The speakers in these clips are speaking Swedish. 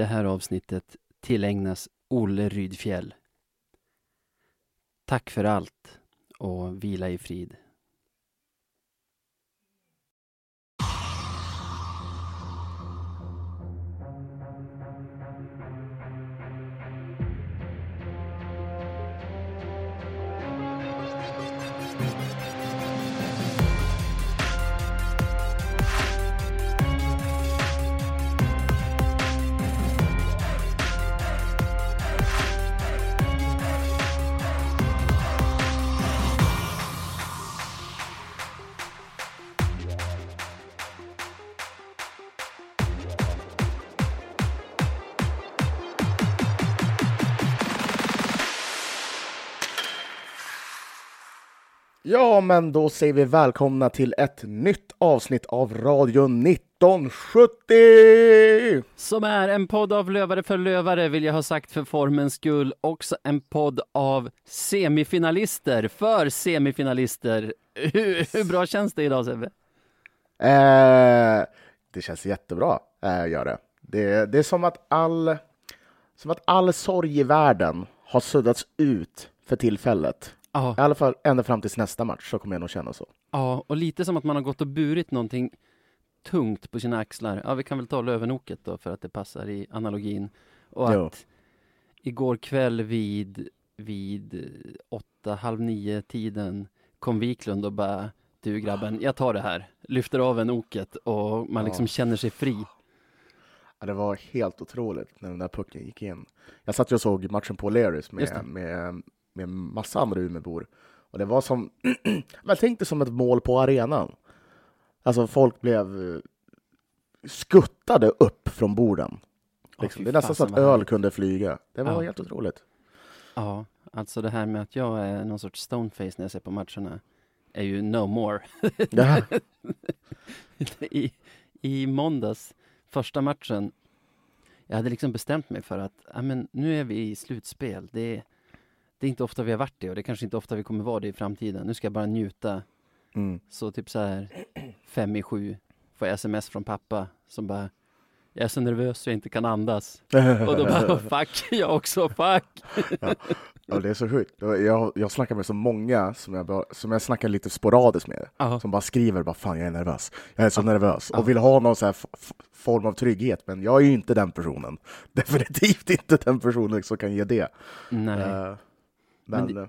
Det här avsnittet tillägnas Olle Rydfjell. Tack för allt och vila i frid. Ja, men då säger vi välkomna till ett nytt avsnitt av Radio 1970! Som är en podd av lövare för lövare vill jag ha sagt för formens skull. Också en podd av semifinalister för semifinalister. Hur, hur bra känns det idag Sebbe? Eh, det känns jättebra, eh, gör det. det. Det är som att all, som att all sorg i världen har suddats ut för tillfället. Ja, I alla fall ända fram till nästa match så kommer jag nog känna så. ja, och lite som att man har gått och burit någonting tungt på sina axlar. Ja, vi kan väl ta Lövenoket då för att det passar i analogin. Och Jo. att igår kväll vid, vid åtta, halv nio tiden kom Wiklund och bara du grabben, jag tar det här. Lyfter av en oket och man Ja. liksom känner sig fri. Ja, det var helt otroligt när den där pucken gick in. Jag satt ju och såg matchen på det. med, med, med massa andra Umeåbor. Och det var som, man tänkte som ett mål på arenan. Alltså folk blev eh, skuttade upp från borden. Liksom. fy det är nästan så att öl kunde flyga. Det var Ja. helt otroligt. Ja, alltså det här med att jag är någon sorts stoneface när jag ser på matcherna är ju no more. Ja. I, I måndags, första matchen, jag hade liksom bestämt mig för att ja, men nu är vi i slutspel. Det är, det är inte ofta vi har varit det och det är kanske inte ofta vi kommer vara det i framtiden. Nu ska jag bara njuta. Mm. Så typ så här fem i sju får jag sms från pappa som bara jag är så nervös så jag inte kan andas. Och då bara fuck, jag också, fuck. ja, det är så sjukt. Jag, jag snackar med så många som jag, som jag snackar lite sporadiskt med. Ja, Som bara skriver bara fan jag är nervös. Jag är så nervös Ja. och vill ha någon så form av trygghet. Men jag är ju inte den personen. Definitivt inte den personen som kan ge det. nej. Eh, Men det-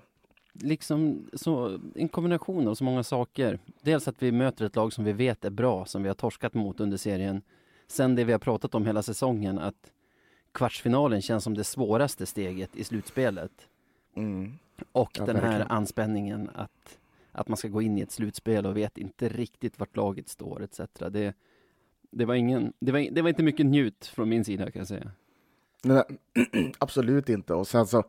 liksom så, en kombination av så många saker. Dels att vi möter ett lag som vi vet är bra, som vi har torskat mot under serien. Sen det vi har pratat om hela säsongen, att kvartsfinalen känns som det svåraste steget i slutspelet. mm, Och Ja, den här verkligen. anspänningen att, att man ska gå in i ett slutspel och vet inte riktigt vart laget står etc. Det, det, var ingen, det, var, det var inte mycket njut från min sida kan jag säga. nej, absolut inte. Och sen så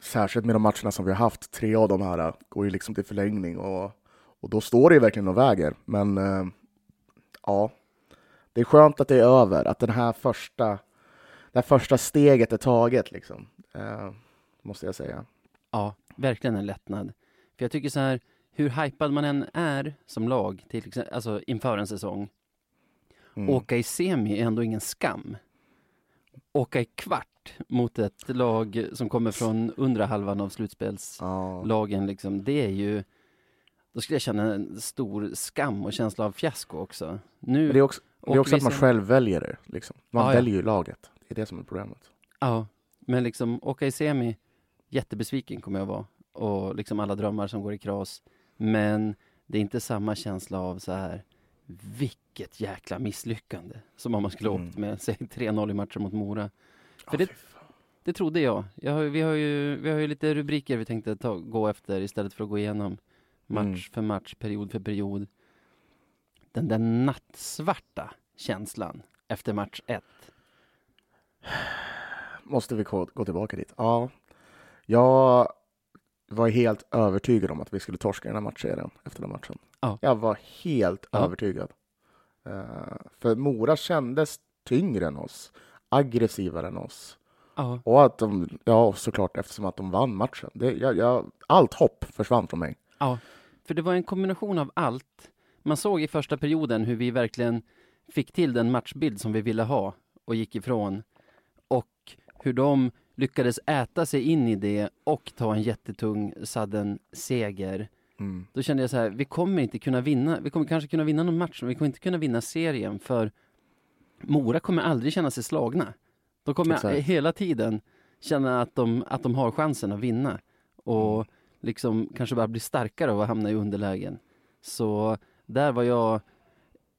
särskilt med de matcherna som vi har haft, tre av de här eh, går ju liksom till förlängning och, och då står det ju verkligen och väger. Men eh, ja, det är skönt att det är över, att den här första, det här första steget är taget liksom. Eh, måste jag säga. Ja, verkligen en lättnad. För jag tycker så här, hur hypad man än är som lag, till exempel, alltså inför en säsong, Mm. åka i semi är ändå ingen skam. Åka i kvart mot ett lag som kommer från undre halvan av slutspelslagen, Ja. liksom, det är ju, då skulle jag känna en stor skam och känsla av fiasko också. Nu, Men det är också, det är också att man sen- själv väljer det. Liksom. Man ja. väljer ju laget. Det är det som är problemet. Ja, men liksom åka i semi, jättebesviken kommer jag vara. Och liksom alla drömmar som går i kras. Men det är inte samma känsla av så här, vilket jäkla misslyckande. Som om man skulle Mm. åkt med, säg 3-0 i matchen mot Mora. För Ja, det-. Det trodde jag. jag har, vi, har ju, vi har ju lite rubriker vi tänkte ta, gå efter istället för att gå igenom match Mm. för match, period för period. Den där nattsvarta känslan efter match ett. Måste vi gå, gå tillbaka dit? Ja. Jag var helt övertygad om att vi skulle torska den här matchserien efter den matchen. Ja. Jag var helt Ja. övertygad. Eh, för Mora kändes tyngre än oss, aggressivare än oss. Ja, Och att de, ja såklart eftersom att de vann matchen. Det, jag, jag, allt hopp försvann från mig. Ja, för det var en kombination av allt. Man såg i första perioden hur vi verkligen fick till den matchbild som vi ville ha och gick ifrån. hur de lyckades äta sig in i det och ta en jättetung sudden seger. Mm. Då kände jag så här, vi kommer inte kunna vinna, vi kommer kanske kunna vinna någon match, men vi kommer inte kunna vinna serien för Mora kommer aldrig känna sig slagna. De kommer Exakt. hela tiden känna att de, att de har chansen att vinna och Mm. liksom kanske bara bli starkare av att hamna i underlägen. Så där var jag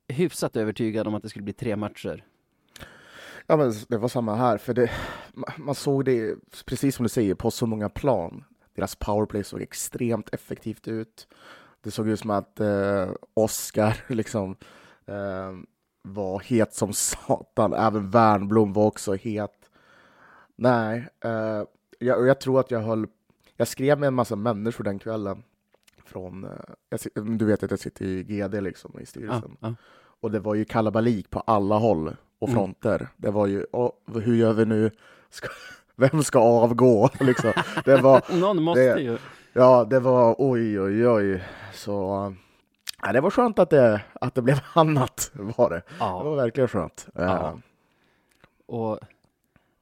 hyfsat övertygad om att det skulle bli tre matcher. Ja, men det var samma här, för det, ma- man såg det, precis som du säger, på så många plan. Deras powerplay såg extremt effektivt ut. Det såg ut som att eh, Oscar liksom eh, var het som satan. Även Wernbloom var också het. Nej, eh, jag, jag tror att jag höll... Jag skrev med en massa människor den kvällen. Från, eh, jag, du vet att jag sitter i GD liksom, i styrelsen. ja. Och det var ju kalabalik på alla håll och Mm. fronter. Det var ju, "Åh, hur gör vi nu? Ska, vem ska avgå? Liksom. Det var, Någon måste det- ju. ja, det var oj, oj, oj. Så ja, det var skönt att det, att det blev annat. Var det. det var Ja, verkligen skönt. Ja. Eh, och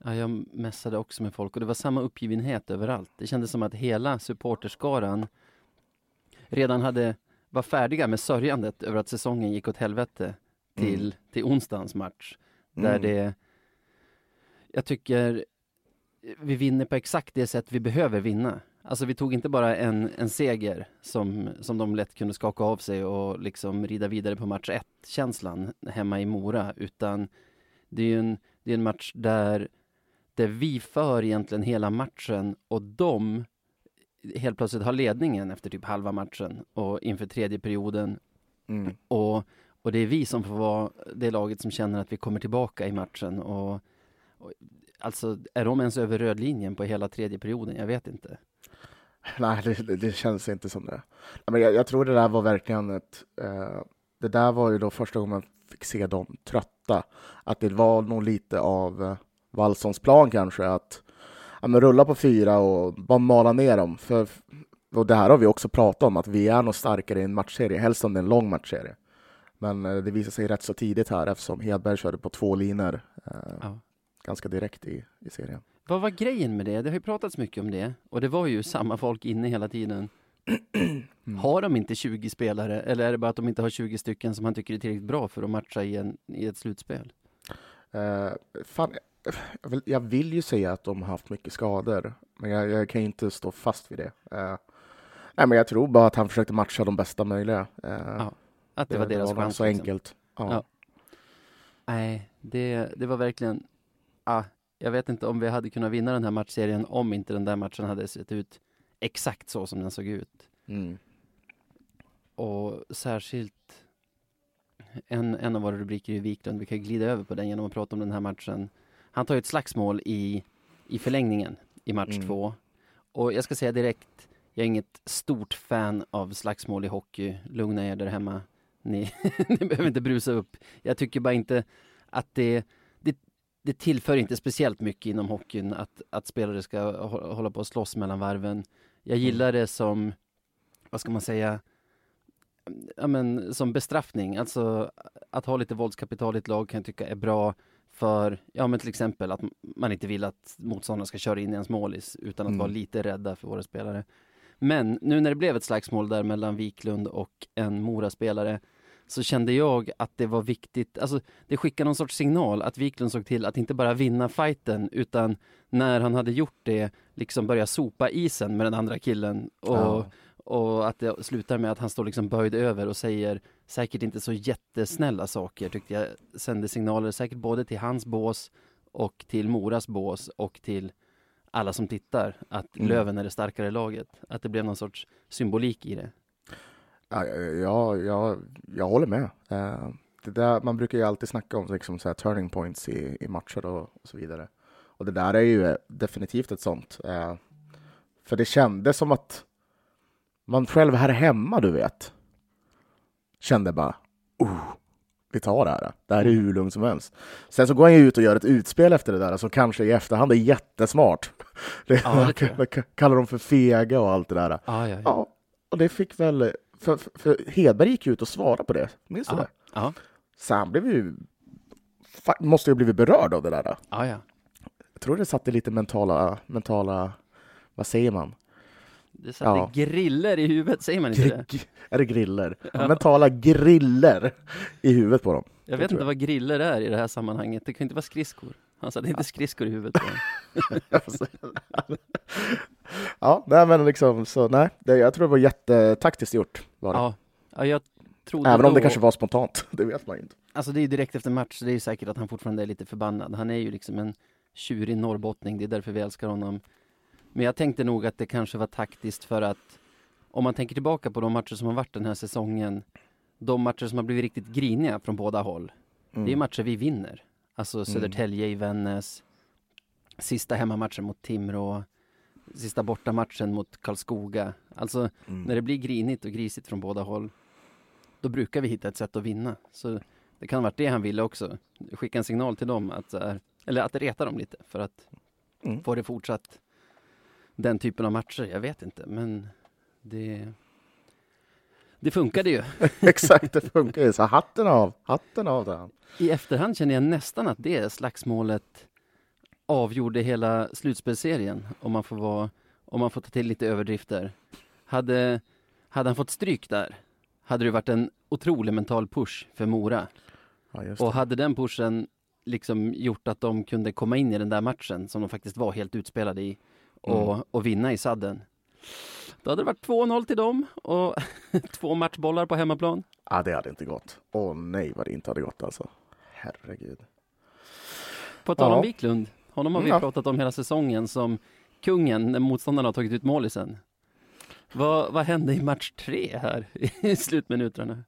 ja, jag mässade också med folk och det var samma uppgivenhet överallt. Det kändes som att hela supporterskaran redan hade, var färdiga med sörjandet över att säsongen gick åt helvete till, Mm. till onsdagens match. Där mm. det, jag tycker vi vinner på exakt det sätt vi behöver vinna. Alltså vi tog inte bara en, en seger som, som de lätt kunde skaka av sig och liksom rida vidare på match ett känslan hemma i Mora, utan det är ju en, det är en match där, där vi för egentligen hela matchen och de helt plötsligt har ledningen efter typ halva matchen och inför tredje perioden Mm. och, och det är vi som får vara det laget som känner att vi kommer tillbaka i matchen och, och alltså är de ens över rödlinjen på hela tredje perioden? Jag vet inte. Nej, det, det, känns inte som det. Men jag, jag tror det där var verkligen ett... Eh, det där var ju då första gången man fick se dem trötta. Att det var nog lite av eh, Wallsons plan kanske, att ja, men rulla på fyra och bara mala ner dem. För, och det här har vi också pratat om, att vi är nog starkare i en matchserie, helst om det är en lång matchserie. Men eh, det visade sig rätt så tidigt här eftersom Hedberg körde på två linor eh, Ja. Ganska direkt i, i serien. Vad var grejen med det? Det har ju pratats mycket om det och det var ju samma folk inne hela tiden. Har de inte 20 spelare eller är det bara att de inte har 20 stycken som man tycker är tillräckligt bra för att matcha i, en, i ett slutspel? Eh, fan, jag, vill, jag vill ju säga att de har haft mycket skador, men jag, jag kan inte stå fast vid det. Eh, nej, men jag tror bara att han försökte matcha de bästa möjliga. Eh, Ja, Att det, var deras chans. så liksom. enkelt. Ja. Ja. Nej, det, det var verkligen... Ah, jag vet inte om vi hade kunnat vinna den här matchserien om inte den där matchen hade sett ut exakt så som den såg ut. Mm. Och särskilt en, en av våra rubriker i Wiklund, vi kan glida över på den genom att prata om den här matchen. Han tar ju ett slagsmål i, i förlängningen i match Mm. två. Och jag ska säga direkt, jag är inget stort fan av slagsmål i hockey. Lugna er där hemma. Ni, ni behöver inte brusa upp. Jag tycker bara inte att det, det, tillför inte speciellt mycket inom hockeyn att, att spelare ska hå- hålla på och slåss mellan varven. Jag gillar det som, vad ska man säga, ja, men, som bestraffning. Alltså att ha lite våldskapital i ett lag kan jag tycka är bra för, ja men till exempel att man inte vill att motståndaren ska köra in i ens målis utan att Mm. vara lite rädda för våra spelare. Men nu när det blev ett slagsmål där mellan Wiklund och en Mora-spelare så kände jag att det var viktigt, alltså det skickade någon sorts signal att Wiklund såg till att inte bara vinna fighten utan när han hade gjort det liksom börja sopa isen med den andra killen och Ja. och att det slutar med att han står liksom böjd över och säger säkert inte så jättesnälla saker tyckte jag sände signaler säkert både till hans bås och till Moras bås och till alla som tittar att Mm. Löven är det starkare laget. Att det blev någon sorts symbolik i det. Ja, ja, ja, jag håller med. Eh, det där, man brukar ju alltid snacka om liksom, så turning points i, i matcher och, och så vidare. Och det där är ju eh, definitivt ett sånt. Eh, för det kändes som att man själv här hemma, du vet, kände bara oh, vi tar det här. Det här är hur lugnt som helst. Sen så går han ju ut och gör ett utspel efter det där som kanske i efterhand är jättesmart. Det, jag. kallar dem för fega och allt det där. Ah, ja, ja. Ja, och det fick väl... För, för, för Hedberg gick ut och svarade på det, minns du Ja. det? Ja, Så han blev ju... Måste ju ha blivit berörd av det där. ah, ja. jag tror det satte lite mentala, mentala, vad säger man? Det satte Ja. griller i huvudet, säger man inte det? Är det griller? Mentala griller i huvudet på dem. Jag det vet tror inte jag. vad griller är i det här sammanhanget. Det kan inte vara skridskor. Han satte inte skridskor i huvudet på dem. ja, nej men liksom så nej, det, jag tror det var jättetaktiskt gjort. Var det. Ja, ja jag trodde Även om det då- kanske var spontant, det vet man ju inte. Alltså det är ju direkt efter match, så det är ju säkert att han fortfarande är lite förbannad. Han är ju liksom en tjurig norrbottning, det är därför vi älskar honom. Men jag tänkte nog att det kanske var taktiskt för att om man tänker tillbaka på de matcher som har varit den här säsongen, de matcher som har blivit riktigt griniga från båda håll, Mm. det är matcher vi vinner. Alltså Södertälje i Vännäs, sista hemmamatchen mot Timrå, sista bortamatchen mot Karlskoga. Alltså Mm. när det blir grinigt och grisigt från båda håll, då brukar vi hitta ett sätt att vinna. Så det kan ha varit det han ville också. Skicka en signal till dem, att, här- eller att reta dem lite för att Mm. få det fortsatt den typen av matcher. Jag vet inte, men det, det funkade ju. Exakt, det funkar ju. Så hatten av, hatten av den. I efterhand känner jag nästan att det slagsmålet avgjorde hela slutspelsserien, om man får, vara, om man får ta till lite överdrifter. Hade, hade han fått stryk där, hade det varit en otrolig mental push för Mora. Ja, Och hade den pushen liksom gjort att de kunde komma in i den där matchen, som de faktiskt var helt utspelade i, och, Mm. och vinna i sadden. Då hade det varit 2-0 till dem och två matchbollar på hemmaplan. Ja, det hade inte gått. Åh nej, vad det inte hade gått alltså. Herregud. På tal om Ja. Wiklund, honom har vi Ja. pratat om hela säsongen som kungen när motståndarna har tagit ut målisen. Vad, vad hände i match tre här i slutminuterna?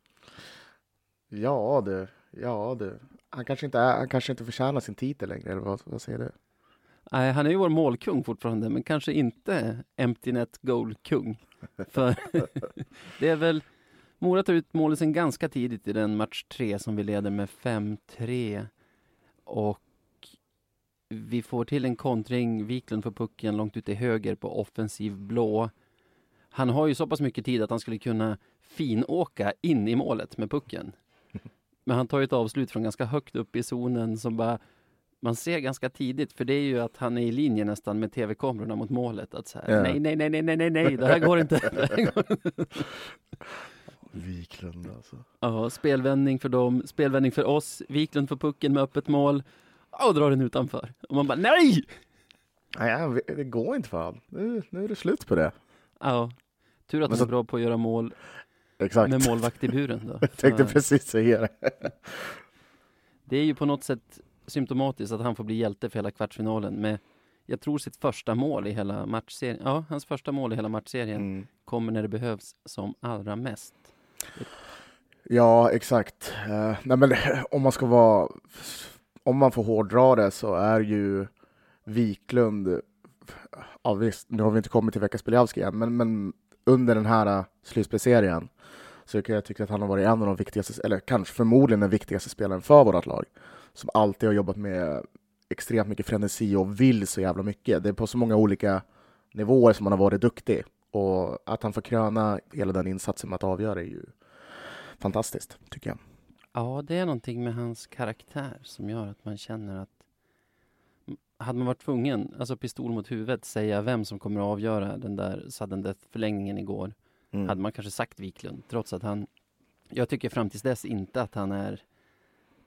Ja du, ja du. Han kanske inte, är, han kanske inte förtjänar sin titel längre, eller vad, vad säger du? Nej, han är ju vår målkung fortfarande, men kanske inte empty net goal-kung. För det är väl, Mora tar ut målisen ganska tidigt i den match tre som vi leder med 5-3. Och vi får till en kontring, Wiklund får pucken långt ut till höger på offensiv blå. Han har ju så pass mycket tid att han skulle kunna finåka in i målet med pucken. Men han tar ju ett avslut från ganska högt upp i zonen som bara man ser ganska tidigt, för det är ju att han är i linje nästan med tv-kamerorna mot målet. Att så här, Ja. nej, nej, nej, nej, nej, nej, nej, det här går inte. Det här går inte. Wiklund alltså. Ja, spelvändning för dem, spelvändning för oss. Wiklund får pucken med öppet mål och drar den utanför. Och man bara nej! Nej, det går inte för han. Nu, nu är det slut på det. Ja, tur att han är så- bra på att göra mål Exakt. med målvakt i buren. Då. Jag tänkte precis säga det. det är ju på något sätt symptomatiskt att han får bli hjälte för hela kvartsfinalen med, jag tror sitt första mål i hela matchserien. Ja, hans första mål i hela matchserien Mm. kommer när det behövs som allra mest. Ja, exakt. Eh, nej, men om man ska vara... Om man får hårdra det så är ju Wiklund... Ja, visst, nu har vi inte kommit till veckans Biljavski än, men, men under den här slutspelserien slutspelsserien så kan jag tycka att han har varit en av de viktigaste, eller kanske förmodligen den viktigaste spelaren för vårt lag. Som alltid har jobbat med extremt mycket frenesi och vill så jävla mycket. Det är på så många olika nivåer som han har varit duktig. Och att han får kröna hela den insatsen med att avgöra är ju fantastiskt, tycker jag. Ja, det är någonting med hans karaktär som gör att man känner att hade man varit tvungen, alltså pistol mot huvudet, säga vem som kommer att avgöra den där sudden death-förlängningen igår, Mm. hade man kanske sagt Wiklund, trots att han, jag tycker fram tills dess inte att han är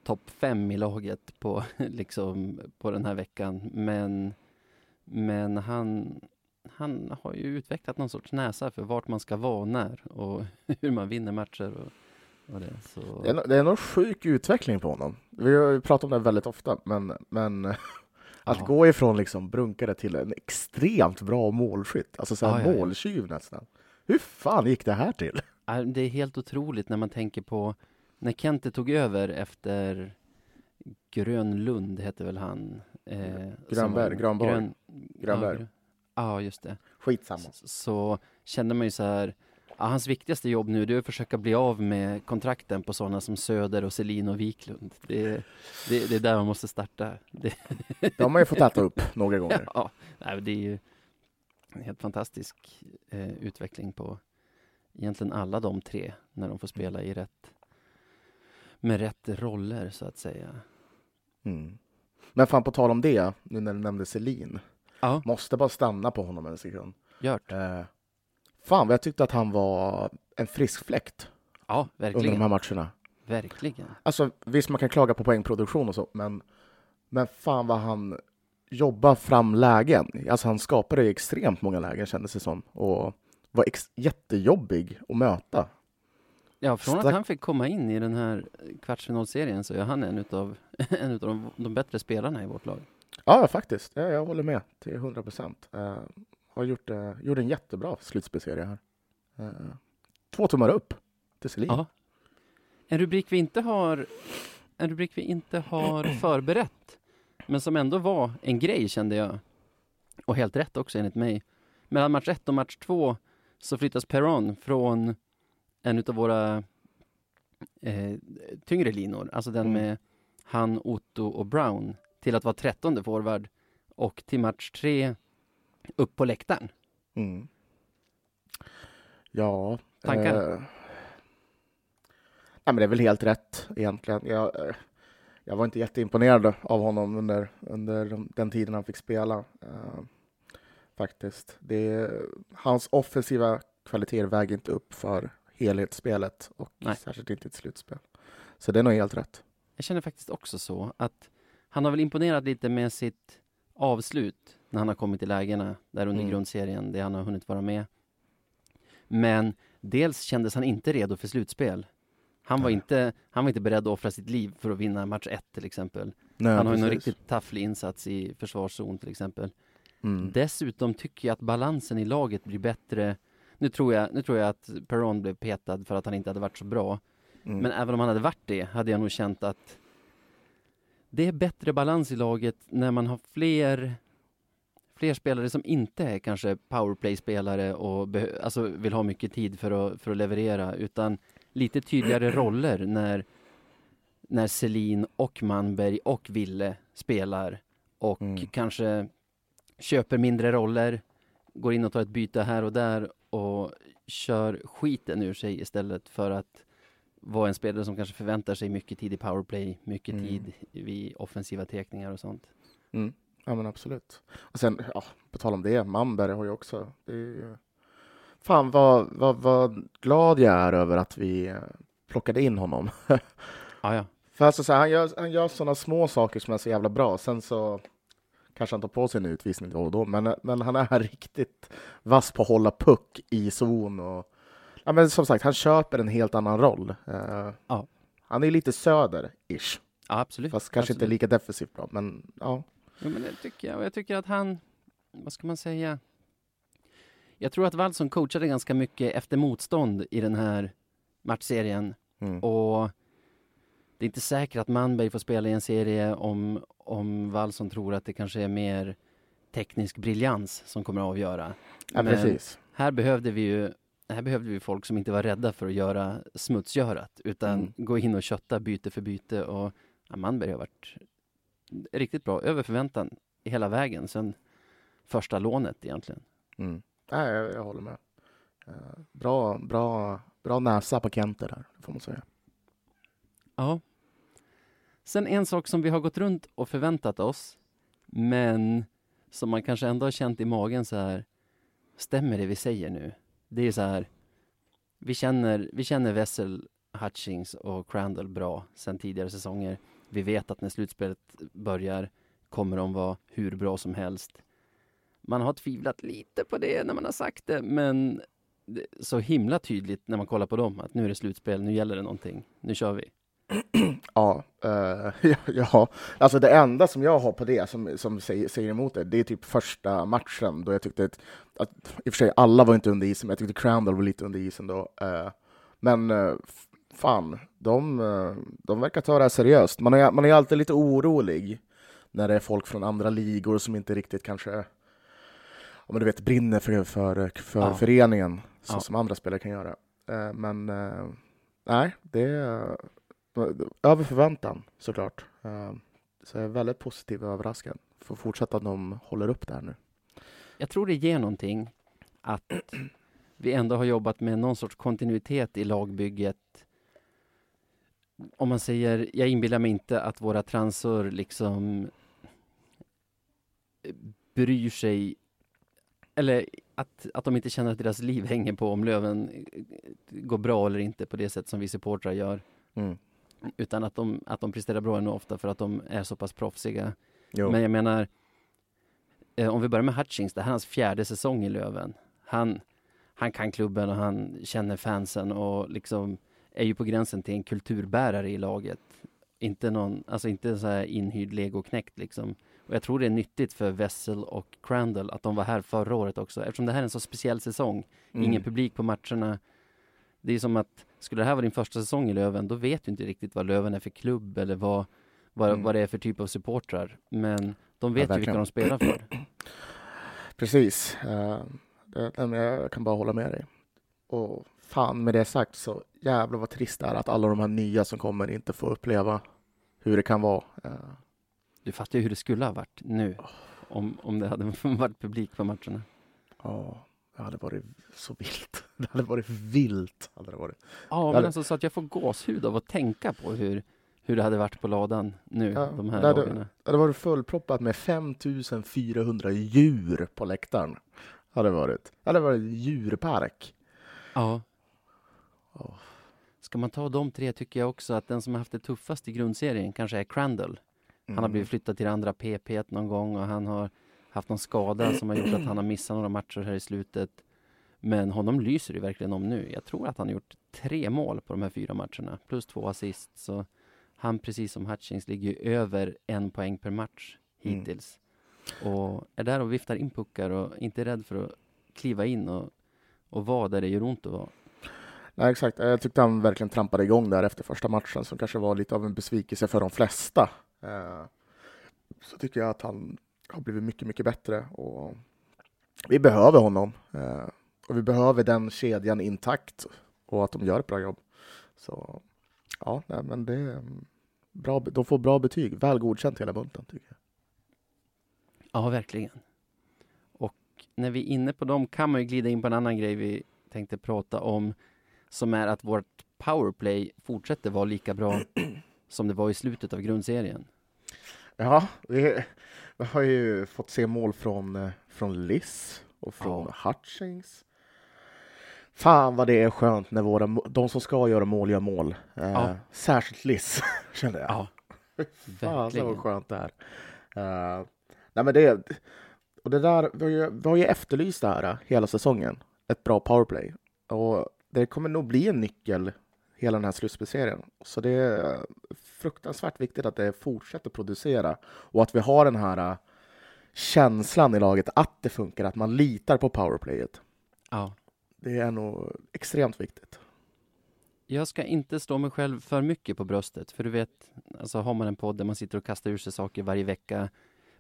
topp fem i laget på, liksom, på den här veckan, men, men han, han har ju utvecklat någon sorts näsa för vart man ska vara och när och hur man vinner matcher och det. Så... Det är, det är någon sjuk utveckling på honom. Vi har pratat om det väldigt ofta, men, men att Ja. gå ifrån liksom brunkare till en extremt bra målskytt, alltså så här Ja, måltjuv nästan. Hur fan gick det här till? Det är helt otroligt när man tänker på när Kente tog över efter Grönlund heter väl han? Eh, Grönberg, Granborg. Grön, Grönberg. Ja, ja, just det. Skitsamma. Så, så kände man ju så här, ja, hans viktigaste jobb nu är att försöka bli av med kontrakten på sådana som Söder och Selin och Wiklund. Det, det, det är där man måste starta. Det, Det har man ju fått äta upp några gånger. ja, men det är ju en helt fantastisk eh, utveckling på egentligen alla de tre när de får spela i rätt med rätt roller så att säga. Mm. Men fan, på tal om det, nu när du nämnde Selin. Ja. Måste bara stanna på honom en sekund. Gjort. Eh, fan, vad jag tyckte att han var en frisk fläkt Ja, under de verkligen. här matcherna. Verkligen. Alltså, visst, man kan klaga på poängproduktion och så, men, men fan vad han jobbar fram lägen. Alltså, han skapade extremt många lägen, kändes det som. Och var ex- jättejobbig att möta. Ja, från att han fick komma in i den här kvartsfinalserien så är han en utav, en utav de, de bättre spelarna i vårt lag. Ja, faktiskt. Ja, jag håller med till 100 procent. Har gjort, uh, gjort en jättebra slutspelserie här. Eh, två tummar upp till Selin. Ja. En rubrik vi inte har, en rubrik vi inte har förberett, men som ändå var en grej kände jag. Och helt rätt också enligt mig. Mellan match ett och match två så flyttas Perron från en utav våra eh, tyngre linor, alltså den Mm. med han, Otto och Brown, till att vara trettonde forward och till match tre upp på läktaren. Mm. Ja. Tankar? Eh, nej, men det är väl helt rätt egentligen. Jag, eh, jag var inte jätteimponerad av honom under, under de- den tiden han fick spela. eh, faktiskt. Det, hans offensiva kvaliteter väger inte upp för helhetsspelet och Nej. särskilt inte ett slutspel. Så det är nog helt rätt. Jag känner faktiskt också så att han har väl imponerat lite med sitt avslut när han har kommit i lägena där under Mm. grundserien, det han har hunnit vara med. Men dels kändes han inte redo för slutspel. Han var, Nej. inte, han var inte beredd att offra sitt liv för att vinna match ett till exempel. Nej, han har ju precis. riktigt tafflig insats i försvarszon till exempel. Mm. Dessutom tycker jag att balansen i laget blir bättre. Nu tror jag, nu tror jag att Perron blev petad för att han inte hade varit så bra. Mm. Men även om han hade varit det hade jag nog känt att det är bättre balans i laget när man har fler fler spelare som inte är kanske powerplay-spelare och alltså vill ha mycket tid för att, för att leverera utan lite tydligare roller när när Selin och Manberg och Ville spelar och Mm. kanske köper mindre roller, går in och tar ett byte här och där och kör skiten ur sig istället för att vara en spelare som kanske förväntar sig mycket tid i powerplay, mycket Mm. tid vid offensiva tekningar och sånt. Mm. Ja men absolut. Och sen, ja, på tal om det, Manberg har ju också... Det är ju... Fan vad, vad, vad glad jag är över att vi eh, plockade in honom. Ja, ja. För alltså, så här, han gör, han gör sådana små saker som är så jävla bra. Sen så kanske han tar på sig en utvisning då och då, men, men han är riktigt vass på att hålla puck i zon. Och, ja, men som sagt, han köper en helt annan roll. Eh, Ja. Han är lite söder-ish, ja absolut. fast kanske inte absolut. lika defensivt bra. Men ja, Jo, men det tycker jag. Och jag tycker att han, vad ska man säga? Jag tror att Wallson coachade ganska mycket efter motstånd i den här matchserien mm. och det är inte säkert att Manberg får spela i en serie om, om Wallson tror att det kanske är mer teknisk briljans som kommer att avgöra. ja, Men precis. här behövde vi ju här behövde vi folk som inte var rädda för att göra smutsgörat utan Mm. gå in och kötta byte för byte och ja, Manberg har varit riktigt bra, över förväntan hela vägen sen första lånet egentligen. Mm. Nej, jag, jag håller med. Eh, bra, bra, bra näsa på Kenter där, får man säga. Ja. Sen en sak som vi har gått runt och förväntat oss, men som man kanske ändå har känt i magen så här, stämmer det vi säger nu? Det är så här, vi känner, vi känner Wessel, Hutchings och Crandall bra sen tidigare säsonger. Vi vet att när slutspelet börjar kommer de vara hur bra som helst. Man har tvivlat lite på det när man har sagt det, men det är så himla tydligt när man kollar på dem att nu är det slutspel, nu gäller det någonting, nu kör vi. Ja, uh, ja, ja, alltså det enda som jag har på det som, som säger, säger emot det, det är typ första matchen då jag tyckte att, att i och för sig alla var inte under isen, men jag tyckte Crandall var lite under isen då. Uh, men uh, fan, de, eh, de verkar ta det här seriöst. Man är, man är alltid lite orolig när det är folk från andra ligor som inte riktigt kanske men du vet, brinner för, för, för Ja. föreningen, så Ja. som andra spelare kan göra. Eh, men eh, nej, det är över förväntan såklart. Så jag är väldigt positiv och överraskad. Får fortsätta att de håller upp det här nu. Jag tror det ger någonting att vi ändå har jobbat med någon sorts kontinuitet i lagbygget. Om man säger, jag inbillar mig inte att våra transor liksom bryr sig eller att, att de inte känner att deras liv hänger på om Löven eh, går bra eller inte på det sätt som vi supportrar gör. Mm. Utan att de, att de presterar bra ännu ofta för att de är så pass proffsiga. Jo. Men jag menar, eh, om vi börjar med Hutchings, det här är hans fjärde säsong i Löven. Han, han kan klubben och han känner fansen och liksom är ju på gränsen till en kulturbärare i laget. Inte någon, alltså inte så här inhyrd legoknäckt liksom. Och jag tror det är nyttigt för Wessel och Crandall att de var här förra året också, eftersom det här är en så speciell säsong. Mm. Ingen publik på matcherna. Det är som att, skulle det här vara din första säsong i Löven, då vet du inte riktigt vad Löven är för klubb eller vad, vad, Mm. vad det är för typ av supportrar. Men de vet ju vilka de spelar för. Precis. Men jag kan bara hålla med dig. Och fan, med det sagt så jävlar vad trist det är att alla de här nya som kommer inte får uppleva hur det kan vara. Eh, Du fattar ju hur det skulle ha varit nu. Om, om det hade varit publik på matcherna. Ja, det hade varit så vilt. Det hade varit vilt. Hade det varit. Ja, men hade- alltså så att jag får gåshud av att tänka på hur, hur det hade varit på ladan nu, Ja, de här det. Det hade varit fullproppat med 5400 djur på läktaren. Hade varit. Det hade varit djurpark. Ja. Ja. Ska man ta de tre tycker jag också att den som har haft det tuffast i grundserien kanske är Crandall. Han har Mm. blivit flyttad till andra PP någon gång och han har haft någon skada som har gjort att han har missat några matcher här i slutet. Men honom lyser det verkligen om nu. Jag tror att han har gjort tre mål på de här fyra matcherna, plus två assist. Så han, precis som Hutchings, ligger ju över en poäng per match Mm. hittills. Och är där och viftar in puckar och inte är rädd för att kliva in och, och vara där det gör ont att vara. Nej, exakt. Jag tyckte han verkligen trampade igång där efter första matchen som kanske var lite av en besvikelse för de flesta. Eh, så tycker jag att han har blivit mycket, mycket bättre och vi behöver honom. Eh, och vi behöver den kedjan intakt och att de gör ett bra jobb. Så ja, nej, men det är mm, bra. De får bra betyg. Väl godkänt hela bunten tycker jag. Ja, verkligen. Och när vi är inne på dem kan man ju glida in på en annan grej vi tänkte prata om, som är att vårt powerplay fortsätter vara lika bra som det var i slutet av grundserien. Ja, vi, vi har ju fått se mål från, eh, från Liss och från Hutchings. Fan vad det är skönt när våra, de som ska göra mål gör mål. Eh, Ja. Särskilt Liss, kände jag. Ja, Fan verkligen. skönt det är. Eh, nej men det, och det där, vi har, ju, vi har ju efterlyst det här eh, hela säsongen. Ett bra powerplay. Och det kommer nog bli en nyckel hela den här slutspelsserien. Så det är fruktansvärt viktigt att det fortsätter producera och att vi har den här eh, känslan i laget att det funkar, att man litar på powerplayet. Ja. Det är nog extremt viktigt. Jag ska inte slå mig själv för mycket på bröstet, för du vet, alltså har man en podd där man sitter och kastar ur sig saker varje vecka,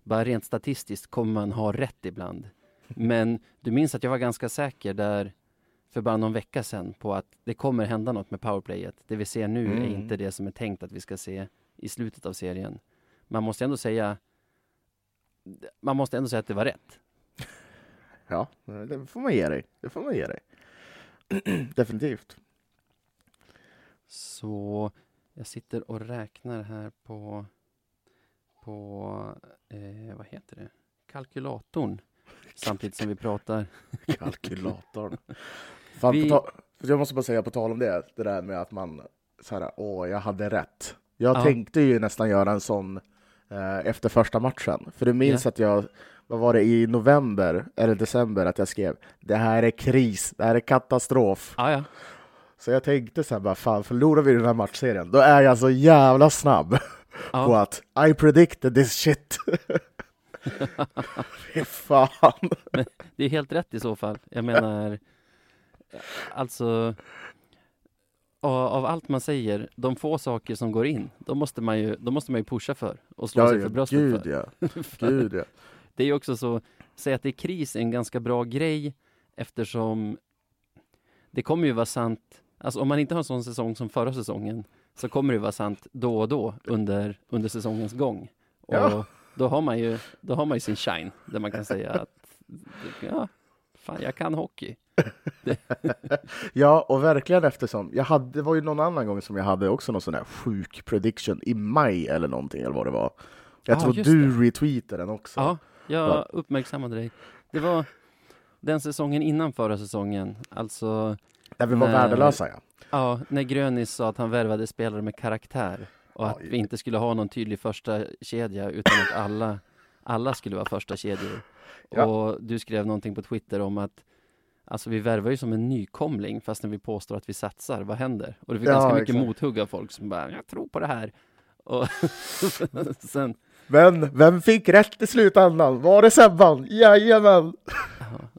bara rent statistiskt kommer man ha rätt ibland. Men du minns att jag var ganska säker där för bara någon vecka sedan på att det kommer hända något med powerplayet. Det vi ser nu är Mm. inte det som är tänkt att vi ska se i slutet av serien. Man måste ändå säga man måste ändå säga att det var rätt. Ja, det får man ge dig. Det får man ge dig. Definitivt. Så jag sitter och räknar här på, på eh, vad heter det, kalkylatorn samtidigt som vi pratar. Kalkylatorn. Fan, Vi- på ta- jag måste bara säga på tal om det, det där med att man så här, åh, jag hade rätt. Jag Ja. tänkte ju nästan göra en sån eh, efter första matchen. För du minns Ja. att jag, vad var det, i november eller december att jag skrev det här är kris, det här är katastrof. Ah, ja. Så jag tänkte så här, bara, fan förlorar vi den här matchserien, då är jag så jävla snabb på Ja. att I predicted this shit. Fy fan. Det är helt rätt i så fall. Jag menar, alltså av, allt man säger, de få saker som går in, då måste man ju, då måste man ju pusha för och slå Ja, sig för bröstet gud för. ja. För Gud ja. Det är också så, säg att det är kris är en ganska bra grej eftersom det kommer ju vara sant, alltså om man inte har en sån säsong som förra säsongen så kommer det vara sant då och då under, under säsongens gång. Och Ja. då, har man ju, då har man ju sin shine där man kan säga att ja, fan jag kan hockey. Ja, och verkligen eftersom jag hade, det var ju någon annan gång som jag hade också någon sån här sjuk prediction i maj eller någonting eller vad det var. Jag Ja, tror du retweetade den också. Ja, Jag Ja. uppmärksammade dig. Det var den säsongen innan förra säsongen. Alltså, Där vi var Nej. värdelösa ja. ja, när Grönis sa att han värvade spelare med karaktär och att Oj. vi inte skulle ha någon tydlig första kedja utan att alla, alla skulle vara första kedjor. Ja. Och du skrev någonting på Twitter om att Alltså vi värvar ju som en nykomling fast när vi påstår att vi satsar, vad händer? Och det fick Ja, ganska mycket exakt. mothugg av folk som bara, jag tror på det här. Och sen, Men vem fick rätt i slutändan? Var det Sebban? Jajamän!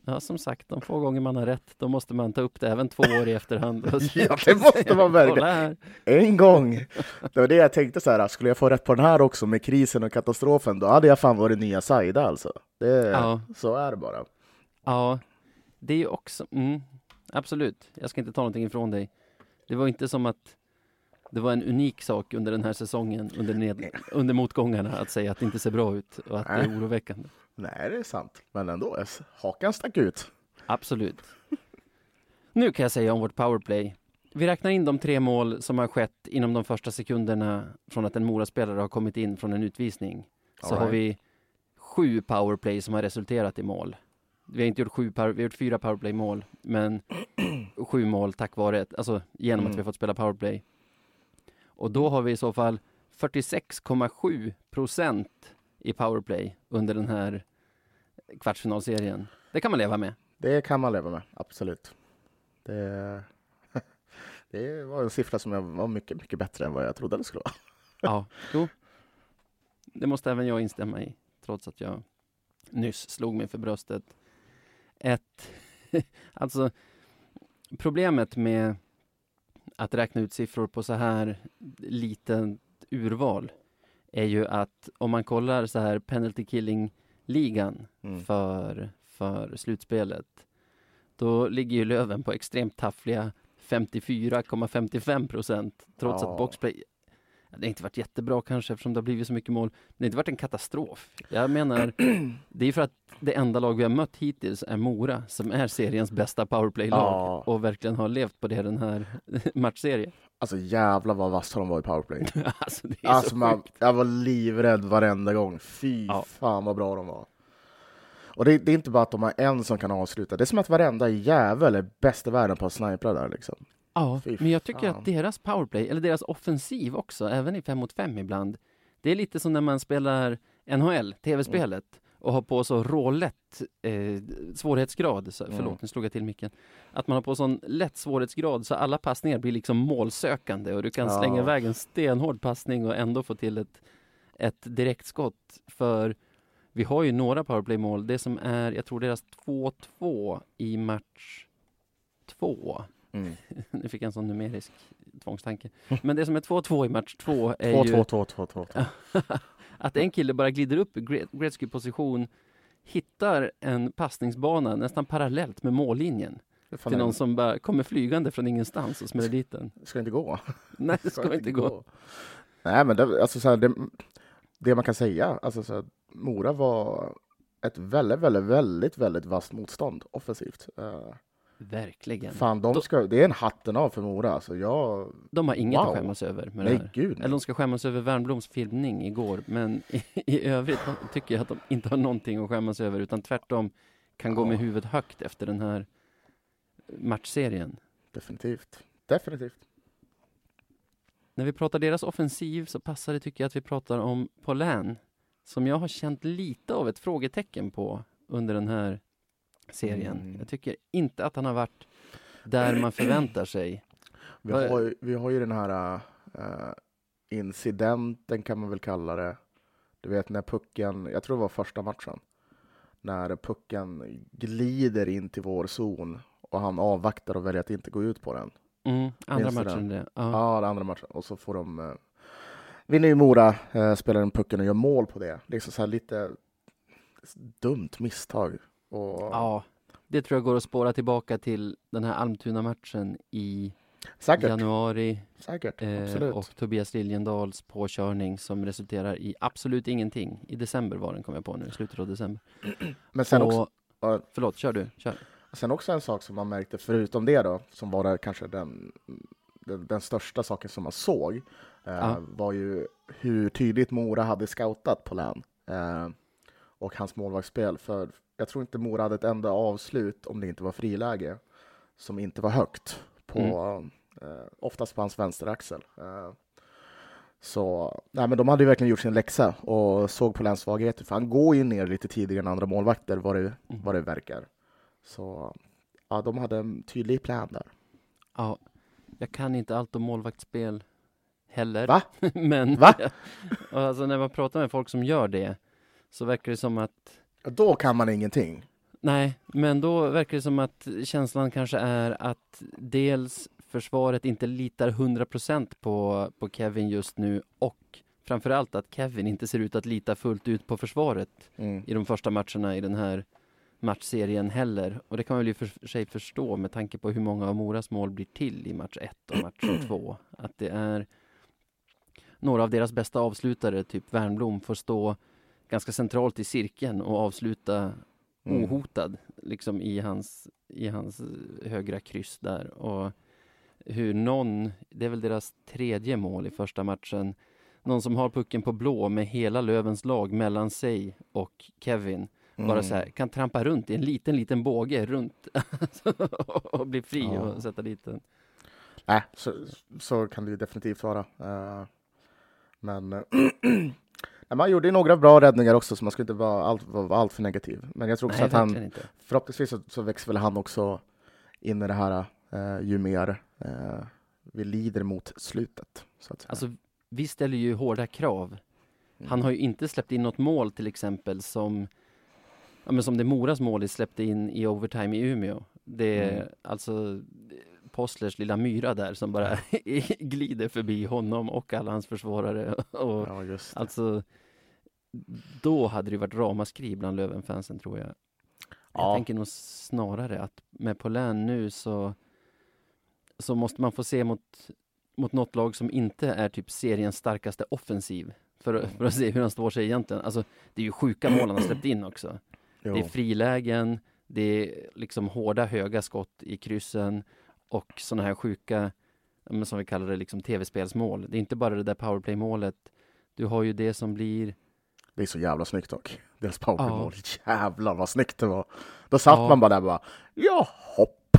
Ja, som sagt, de få gånger man har rätt, då måste man ta upp det även två år i efterhand. Ja, det måste man verkligen. En gång! Det var det jag tänkte så här, skulle jag få rätt på den här också med krisen och katastrofen, då hade jag fan varit nya Saida alltså. Det, Ja. Så är det bara. Ja, det är ju också, mm, absolut, jag ska inte ta någonting ifrån dig. Det var inte som att det var en unik sak under den här säsongen, under, ned, under motgångarna, att säga att det inte ser bra ut och att det är oroväckande. Nej, det är sant. Men ändå, hakan stack ut. Absolut. Nu kan jag säga om vårt powerplay. Vi räknar in de tre mål som har skett inom de första sekunderna från att en Moraspelare har kommit in från en utvisning. Så All har right. vi sju powerplay som har resulterat i mål. Vi har inte gjort sju power, vi har gjort fyra powerplay-mål, men sju mål tack vare, alltså genom att Mm. vi har fått spela powerplay. Och då har vi i så fall 46,7 procent i powerplay under den här kvartsfinalserien. Det kan man leva med. Det kan man leva med, absolut. Det, det var en siffra som var mycket, mycket bättre än vad jag trodde det skulle vara. Ja, jo. Det måste även jag instämma i, trots att jag nyss slog mig för bröstet. Ett, alltså, problemet med att räkna ut siffror på så här litet urval är ju att om man kollar så här penalty killing-ligan Mm. för, för slutspelet, då ligger ju Löven på extremt taffliga 54,55 procent, trots Ja. att boxplay det har inte varit jättebra kanske eftersom det har blivit så mycket mål. Det har inte varit en katastrof. Jag menar, det är för att det enda lag vi har mött hittills är Mora, som är seriens bästa powerplay-lag Ja. och verkligen har levt på det den här matchserien. Alltså jävlar vad vassa de var i powerplay. alltså det är Alltså så man, jag var livrädd varenda gång. Fy Ja. fan vad bra de var. Och det, det är inte bara att de har en som kan avsluta. Det är som att varenda jävel är bäst i världen på att snipra där liksom. Ja, Fy men jag tycker fan. att deras powerplay, eller deras offensiv också, även i fem mot fem ibland, det är lite som när man spelar NHL, tv-spelet, och har på så rålätt eh, svårighetsgrad, så, förlåt Mm. nu slog jag till micken, att man har på sån lätt svårighetsgrad så alla passningar blir liksom målsökande och du kan Ja. slänga iväg en stenhård passning och ändå få till ett, ett direktskott. För vi har ju några powerplay-mål, det som är, jag tror deras 2-2 i match två, Mm. nu fick jag en sån numerisk tvångstanke. Men det som är 2-2 i match 2 är 2, ju 2, 2, 2, 2, 2. att en kille bara glider upp i Gre- Gretzky-position, hittar en passningsbana nästan parallellt med mållinjen till någon som bara kommer flygande från ingenstans och smäller dit den. Ska inte gå. Nej, det ska inte gå. Nej, men det, alltså, så här, det, det man kan säga, alltså, så här, Mora var ett väldigt, väldigt, väldigt, väldigt vasst motstånd offensivt. Uh, Verkligen. fan, de ska, det är en hatten av för Mora. Alltså, jag, De har inget Wow. att skämmas över med nej, gud. Eller de ska skämmas över Wernbloms filmning igår, men i, i övrigt tycker jag att de inte har någonting att skämmas över, utan tvärtom kan gå Ja. med huvudet högt efter den här matchserien. Definitivt. Definitivt. När vi pratar deras offensiv så passar det tycker jag att vi pratar om Paulin, som jag har känt lite av ett frågetecken på under den här serien. Mm. Jag tycker inte att han har varit där man förväntar sig. Vi har, ju- vi har ju den här eh, incidenten kan man väl kalla det. Du vet när pucken, jag tror det var första matchen, när pucken glider in till vår zon och han avvaktar och väljer att inte gå ut på den. Mm, andra Minns matchen det. Ja. Ja, andra matchen. Och så får de... Eh, vinner ju Mora, eh, spelar den pucken och gör mål på det. Liksom så här lite dumt misstag. Och, ja, det tror jag går att spåra tillbaka till den här Almtuna-matchen i säkert. januari säkert. eh, och Tobias Liljendals påkörning som resulterar i absolut ingenting. I december var den, kom jag på nu, slutet av december. Men sen och, också, ja, Förlåt, kör du. Kör. sen också en sak som man märkte, förutom det då, som var där kanske den, den, den största saken som man såg, eh, var ju hur tydligt Mora hade scoutat på län. Eh, och hans målvaktsspel. För jag tror inte Mora hade ett enda avslut, om det inte var friläge, som inte var högt. På, Mm. eh, oftast på hans vänsteraxel. Eh, så nej, men de hade ju verkligen gjort sin läxa och såg på Lens svagheter. För han går ju ner lite tidigare än andra målvakter, vad det, Mm. vad det verkar. Så ja, de hade en tydlig plan där. Ja, jag kan inte allt om målvaktsspel heller. Va? Men Va? Alltså när man pratar med folk som gör det så verkar det som att Då kan man ingenting. Nej, men då verkar det som att känslan kanske är att dels försvaret inte litar 100% på, på Kevin just nu och framförallt att Kevin inte ser ut att lita fullt ut på försvaret Mm. i de första matcherna i den här matchserien heller. Och det kan man väl i för sig förstå med tanke på hur många av Moras mål blir till i match 1 och match 2. Att det är några av deras bästa avslutare, typ Wernbloom, får stå ganska centralt i cirkeln och avsluta Mm. ohotad liksom i hans, i hans högra kryss där. Och hur någon, det är väl deras tredje mål i första matchen, någon som har pucken på blå med hela Lövens lag mellan sig och Kevin bara Mm. så här, kan trampa runt i en liten, liten båge runt och bli fri Ja. och sätta dit den. Nej, så, så kan det ju definitivt vara. Eh, men nej, man gjorde några bra räddningar också, så man ska inte vara allt, vara allt för negativ. Men jag tror också Nej, att han, inte. förhoppningsvis så, så växer väl han också in i det här eh, ju mer eh, vi lider mot slutet. Så att säga. Alltså, vi ställer ju hårda krav. Mm. Han har ju inte släppt in något mål till exempel som ja, men som det Moras mål släppte in i overtime i Umeå. Det är Mm. alltså Postlers lilla myra där som bara glider förbi honom och alla hans försvarare. Och, ja, just det. Alltså, då hade det varit ramaskri bland Löven-fansen tror jag. Jag Ja. tänker nog snarare att med Polän nu så, så måste man få se mot, mot något lag som inte är typ seriens starkaste offensiv. För, att- för att se hur han står sig egentligen. Alltså, det är ju sjuka mål han har släppt in också. Jo. Det är frilägen, det är liksom hårda höga skott i kryssen och sådana här sjuka, ja, som vi kallar det, liksom tv-spelsmål. Det är inte bara det där powerplay-målet. Du har ju det som blir Det är så jävla snyggt dock. Deras powerplay-mål. Jävlar vad snyggt det var. Då satt Ja. man bara där och bara, ja hopp.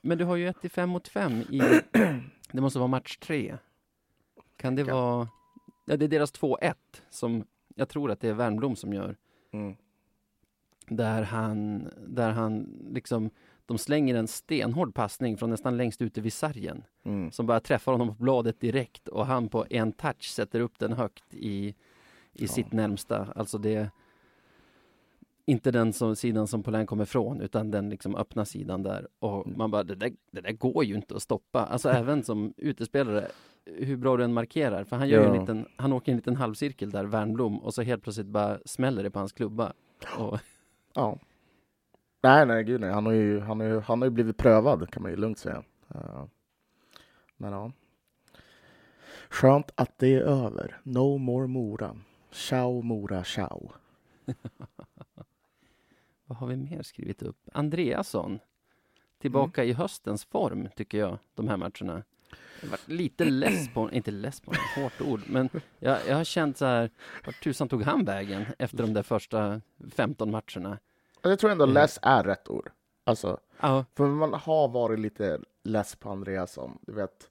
Men du har ju ett i fem mot fem i, det måste vara match tre. Kan det Ja. vara, ja det är deras 2-1 som jag tror att det är Wernbloom som gör. Mm. Där han, där han liksom, de slänger en stenhård passning från nästan längst ute vid sargen. Mm. Som bara träffar honom på bladet direkt och han på en touch sätter upp den högt i, i Ja. sitt närmsta. Alltså det inte den som, sidan som Polän kommer ifrån utan den liksom öppna sidan där. Och Mm. man bara, det där, det där går ju inte att stoppa. Alltså även som utespelare, hur bra du än markerar. För han gör ju en Ja. liten, han åker en liten halvcirkel där, Wernbloom, och så helt plötsligt bara smäller det på hans klubba. Och, Ja. Nej, nej, gud nej. Han har ju, han har ju, han har ju blivit prövad kan man ju lugnt säga. Eh, men ja. Skönt att det är över. No more Mora. Ciao Mora, ciao. vad har vi mer skrivit upp? Andreasson. Tillbaka i höstens form, tycker jag, de här matcherna. Jag har varit lite less på inte less på honom, hårt ord, men jag, jag har känt så här, vart tusan tog han vägen efter de där första 15 matcherna? Jag tror ändå Mm. less är rätt ord. Alltså, Ja, för man har varit lite less på Andreasson. Du vet,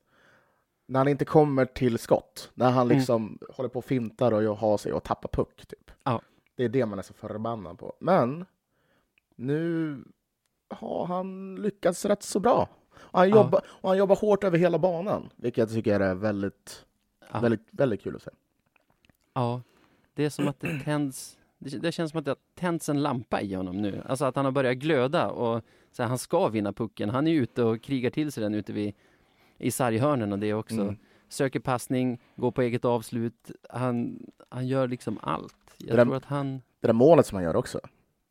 när han inte kommer till skott. När han Mm. liksom håller på och fintar och har sig och tappar puck. Typ. Ja. Det är det man är så förbannad på. Men nu har han lyckats rätt så bra. Och han, jobbar, och han jobbar hårt över hela banan, vilket jag tycker är väldigt, väldigt, väldigt kul att se. ja. Det är som att det tänds, det, det känns som att det har tänts en lampa i honom nu. Alltså att han har börjat glöda och så här, han ska vinna pucken. Han är ute och krigar till sig den ute vid, i sarghörnen och det också. Mm. söker passning, går på eget avslut. Han, han gör liksom allt. Jag Det där- tror att han, Det där målet som han gör också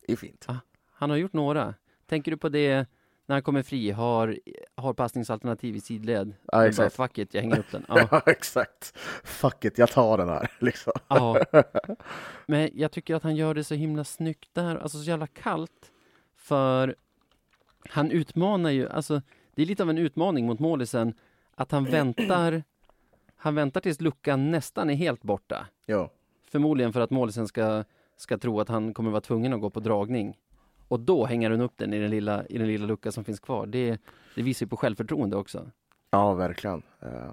är fint. han har gjort några. Tänker du på det när han kommer fri, har, har passningsalternativ i sidled? Ja, exakt. Bara, Fuck it, jag hänger upp den. Ja, Ja, exakt. Fuck it, jag tar den här. Liksom. ja. Men jag tycker att han gör det så himla snyggt där, alltså så jävla kallt. För han utmanar ju, alltså det är lite av en utmaning mot målisen att han väntar, han väntar tills luckan nästan är helt borta. Jo. Förmodligen för att målisen ska, ska tro att han kommer vara tvungen att gå på dragning. Och då hänger han upp den i den lilla, i den lilla lucka som finns kvar. Det, det visar ju på självförtroende också. Ja, verkligen. Uh,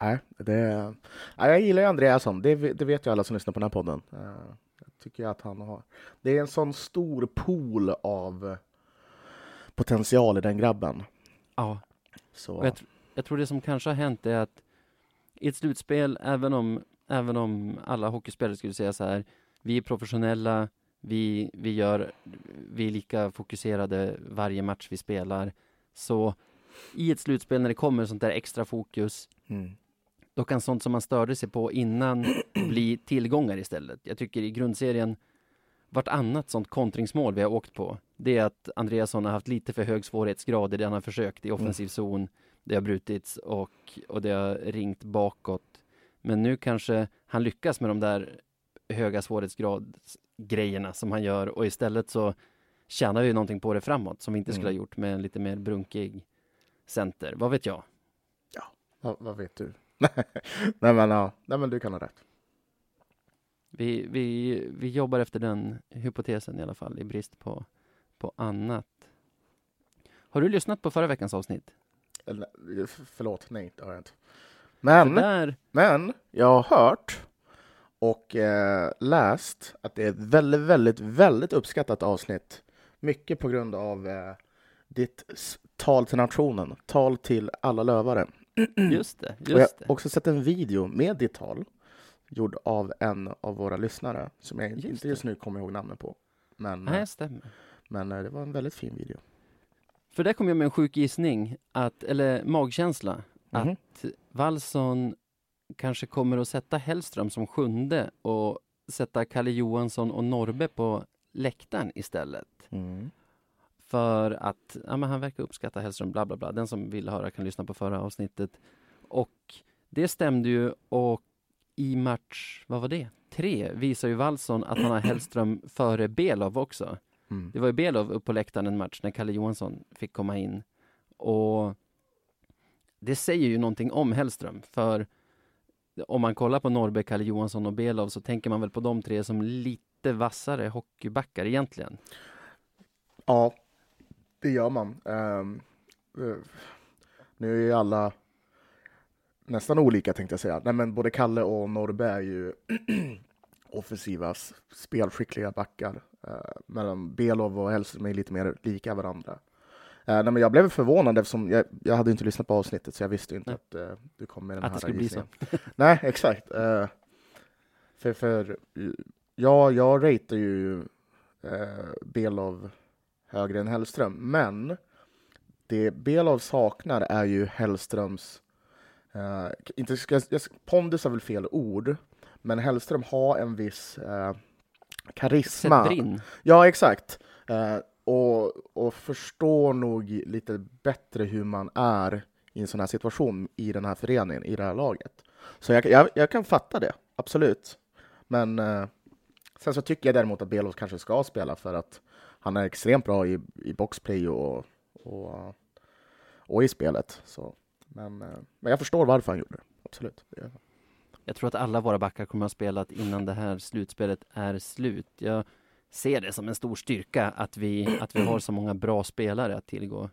nej, det, nej, jag gillar ju Andreasson. Det, det vet ju alla som lyssnar på den här podden. Uh, jag tycker att han har... Det är en sån stor pool av potential i den grabben. Ja. Så. Jag, jag tror det som kanske har hänt är att i ett slutspel, även om, även om alla hockeyspelare skulle säga så här, vi är professionella, vi, vi, gör, vi är lika fokuserade varje match vi spelar. Så i ett slutspel när det kommer sånt där extra fokus, mm. då kan sånt som man störde sig på innan bli tillgångar istället. Jag tycker i grundserien, vartannat sånt kontringsmål vi har åkt på, det är att Andreasson har haft lite för hög svårighetsgrad i det han har försökt i mm. offensiv zon. Det har brutits och, och det har ringt bakåt. Men nu kanske han lyckas med de där höga svårighetsgradsgrejerna som han gör och istället så tjänar vi någonting på det framåt som vi inte mm. skulle ha gjort med en lite mer brunkig center. Vad vet jag? Ja, vad, vad vet du? nej, men, ja. nej men du kan ha rätt. Vi, vi, vi jobbar efter den hypotesen i alla fall i brist på, på annat. Har du lyssnat på förra veckans avsnitt? Eller, förlåt, nej det har jag inte. Men, där... men jag har hört och eh, läst att det är ett väldigt, väldigt, väldigt uppskattat avsnitt. Mycket på grund av eh, ditt tal till nationen, tal till alla lövare. Just det. Just och jag har också sett en video med ditt tal gjord av en av våra lyssnare som jag just inte just nu kommer ihåg namnet på. Men, Nej, stämmer. men eh, det var en väldigt fin video. För där kom jag med en sjuk gissning, att, eller magkänsla, mm -hmm. att Wallson kanske kommer att sätta Hellström som sjunde och sätta Kalle Johansson och Norbe på läktaren istället. Mm. För att ja, men han verkar uppskatta Hellström, bla bla bla. Den som vill höra kan lyssna på förra avsnittet. Och det stämde ju och i match, vad var det? Tre visar ju Wallson att han har Hellström före Belov också. Mm. Det var ju Belov upp på läktaren en match när Kalle Johansson fick komma in. Och det säger ju någonting om Hellström, för om man kollar på Norrbe, Kalle Johansson och Belov så tänker man väl på de tre som lite vassare hockeybackar egentligen. Ja, det gör man. Um, uh, nu är ju alla nästan olika tänkte jag säga. Nej, men både Kalle och Norrbe är ju offensiva, spelskickliga backar. Uh, medan Belov och Hellström är lite mer lika varandra. Uh, nej, men jag blev förvånad eftersom jag, jag hade inte lyssnat på avsnittet så jag visste inte nej. att uh, du kom med den att här det skulle bli så. nej, exakt. Uh, för, för ja, jag ratear ju Belov högre än Hellström, men det Belov saknar är ju Hellströms Uh, inte ska, pondus är väl fel ord, men Hellström har en viss uh, karisma. Ja, exakt. Uh, och, och förstår nog lite bättre hur man är i en sån här situation i den här föreningen, i det här laget. Så jag, jag, jag kan fatta det, absolut. Men eh, sen så tycker jag däremot att Belos kanske ska spela för att han är extremt bra i, i boxplay och, och, och i spelet. Så, men, eh, men jag förstår varför han gjorde det, absolut. Jag tror att alla våra backar kommer att ha spelat innan det här slutspelet är slut. Jag ser det som en stor styrka att vi, att vi har så många bra spelare att tillgå.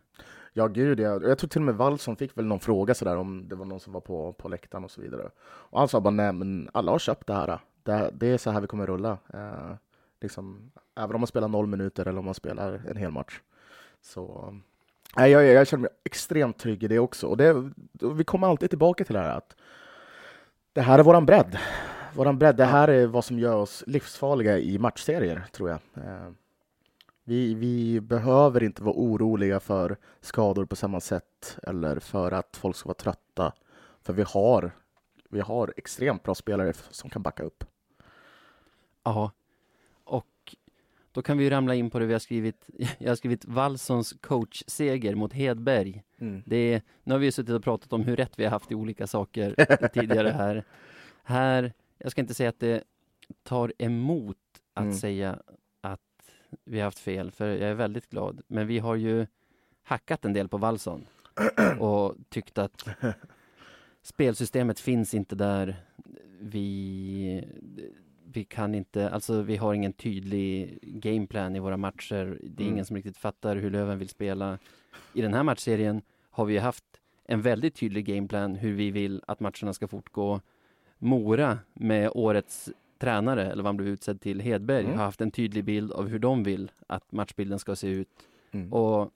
Ja, gud ja. Jag tror till och med Wallson fick väl någon fråga sådär om det var någon som var på, på läktaren och så vidare. Och han sa bara nej, men alla har köpt det här. Det, det är så här vi kommer rulla. Eh, liksom, även om man spelar noll minuter eller om man spelar en hel match. Så nej, jag, jag känner mig extremt trygg i det också. Och det, vi kommer alltid tillbaka till det här att det här är våran bredd våran bredd, det här är vad som gör oss livsfarliga i matchserier, tror jag. Eh, vi, vi behöver inte vara oroliga för skador på samma sätt eller för att folk ska vara trötta. För vi har, vi har extremt bra spelare som kan backa upp. Ja, och då kan vi ramla in på det vi har skrivit. Jag har skrivit Wallsons coachseger mot Hedberg. Mm. Det är, nu har vi suttit och pratat om hur rätt vi har haft i olika saker tidigare här. Här jag ska inte säga att det tar emot att mm. säga att vi har haft fel, för jag är väldigt glad. Men vi har ju hackat en del på Wallson och tyckt att spelsystemet finns inte där. Vi... vi kan inte, alltså vi har ingen tydlig gameplan i våra matcher. Det är Mm. ingen som riktigt fattar hur Löven vill spela. I den här matchserien har vi haft en väldigt tydlig gameplan hur vi vill att matcherna ska fortgå. Mora med årets tränare, eller vad han blev utsedd till, Hedberg, Mm. har haft en tydlig bild av hur de vill att matchbilden ska se ut. Mm. Och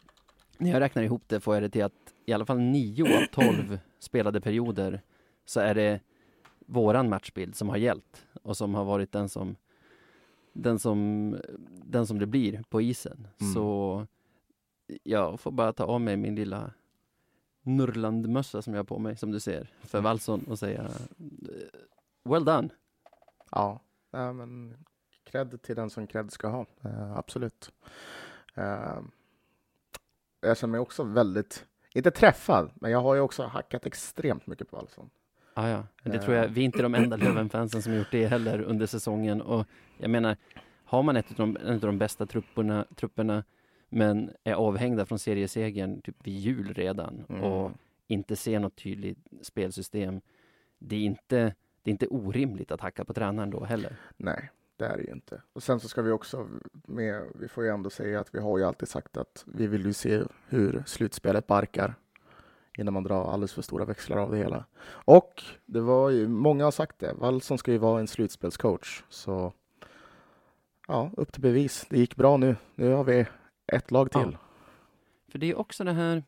när jag räknar ihop det får jag det till att i alla fall nio av tolv spelade perioder så är det våran matchbild som har gällt och som har varit den som den som, den som det blir på isen. Mm. Så jag får bara ta av mig min lilla Norrlandmössa som jag har på mig, som du ser, för Wallson och säga eh, Well done! Ja, ja men cred till den som cred ska ha. Eh, absolut. Eh, jag känner mig också väldigt, inte träffad, men jag har ju också hackat extremt mycket på Wallson. Ah, ja, det tror jag, vi är inte de enda Löven-fansen som gjort det heller under säsongen och jag menar, har man ett av de, en av de bästa trupperna, trupperna men är avhängda från seriesegern typ vid jul redan Mm. och inte ser något tydligt spelsystem. Det är inte, det är inte orimligt att hacka på tränaren då heller. Nej, det är det ju inte. Och sen så ska vi också med, vi får ju ändå säga att vi har ju alltid sagt att vi vill ju se hur slutspelet barkar innan man drar alldeles för stora växlar av det hela. Och det var ju, många har sagt det, Wallson ska ju vara en slutspelscoach. Så ja, upp till bevis. Det gick bra nu. Nu har vi ett lag till. Ja. För det är också det här,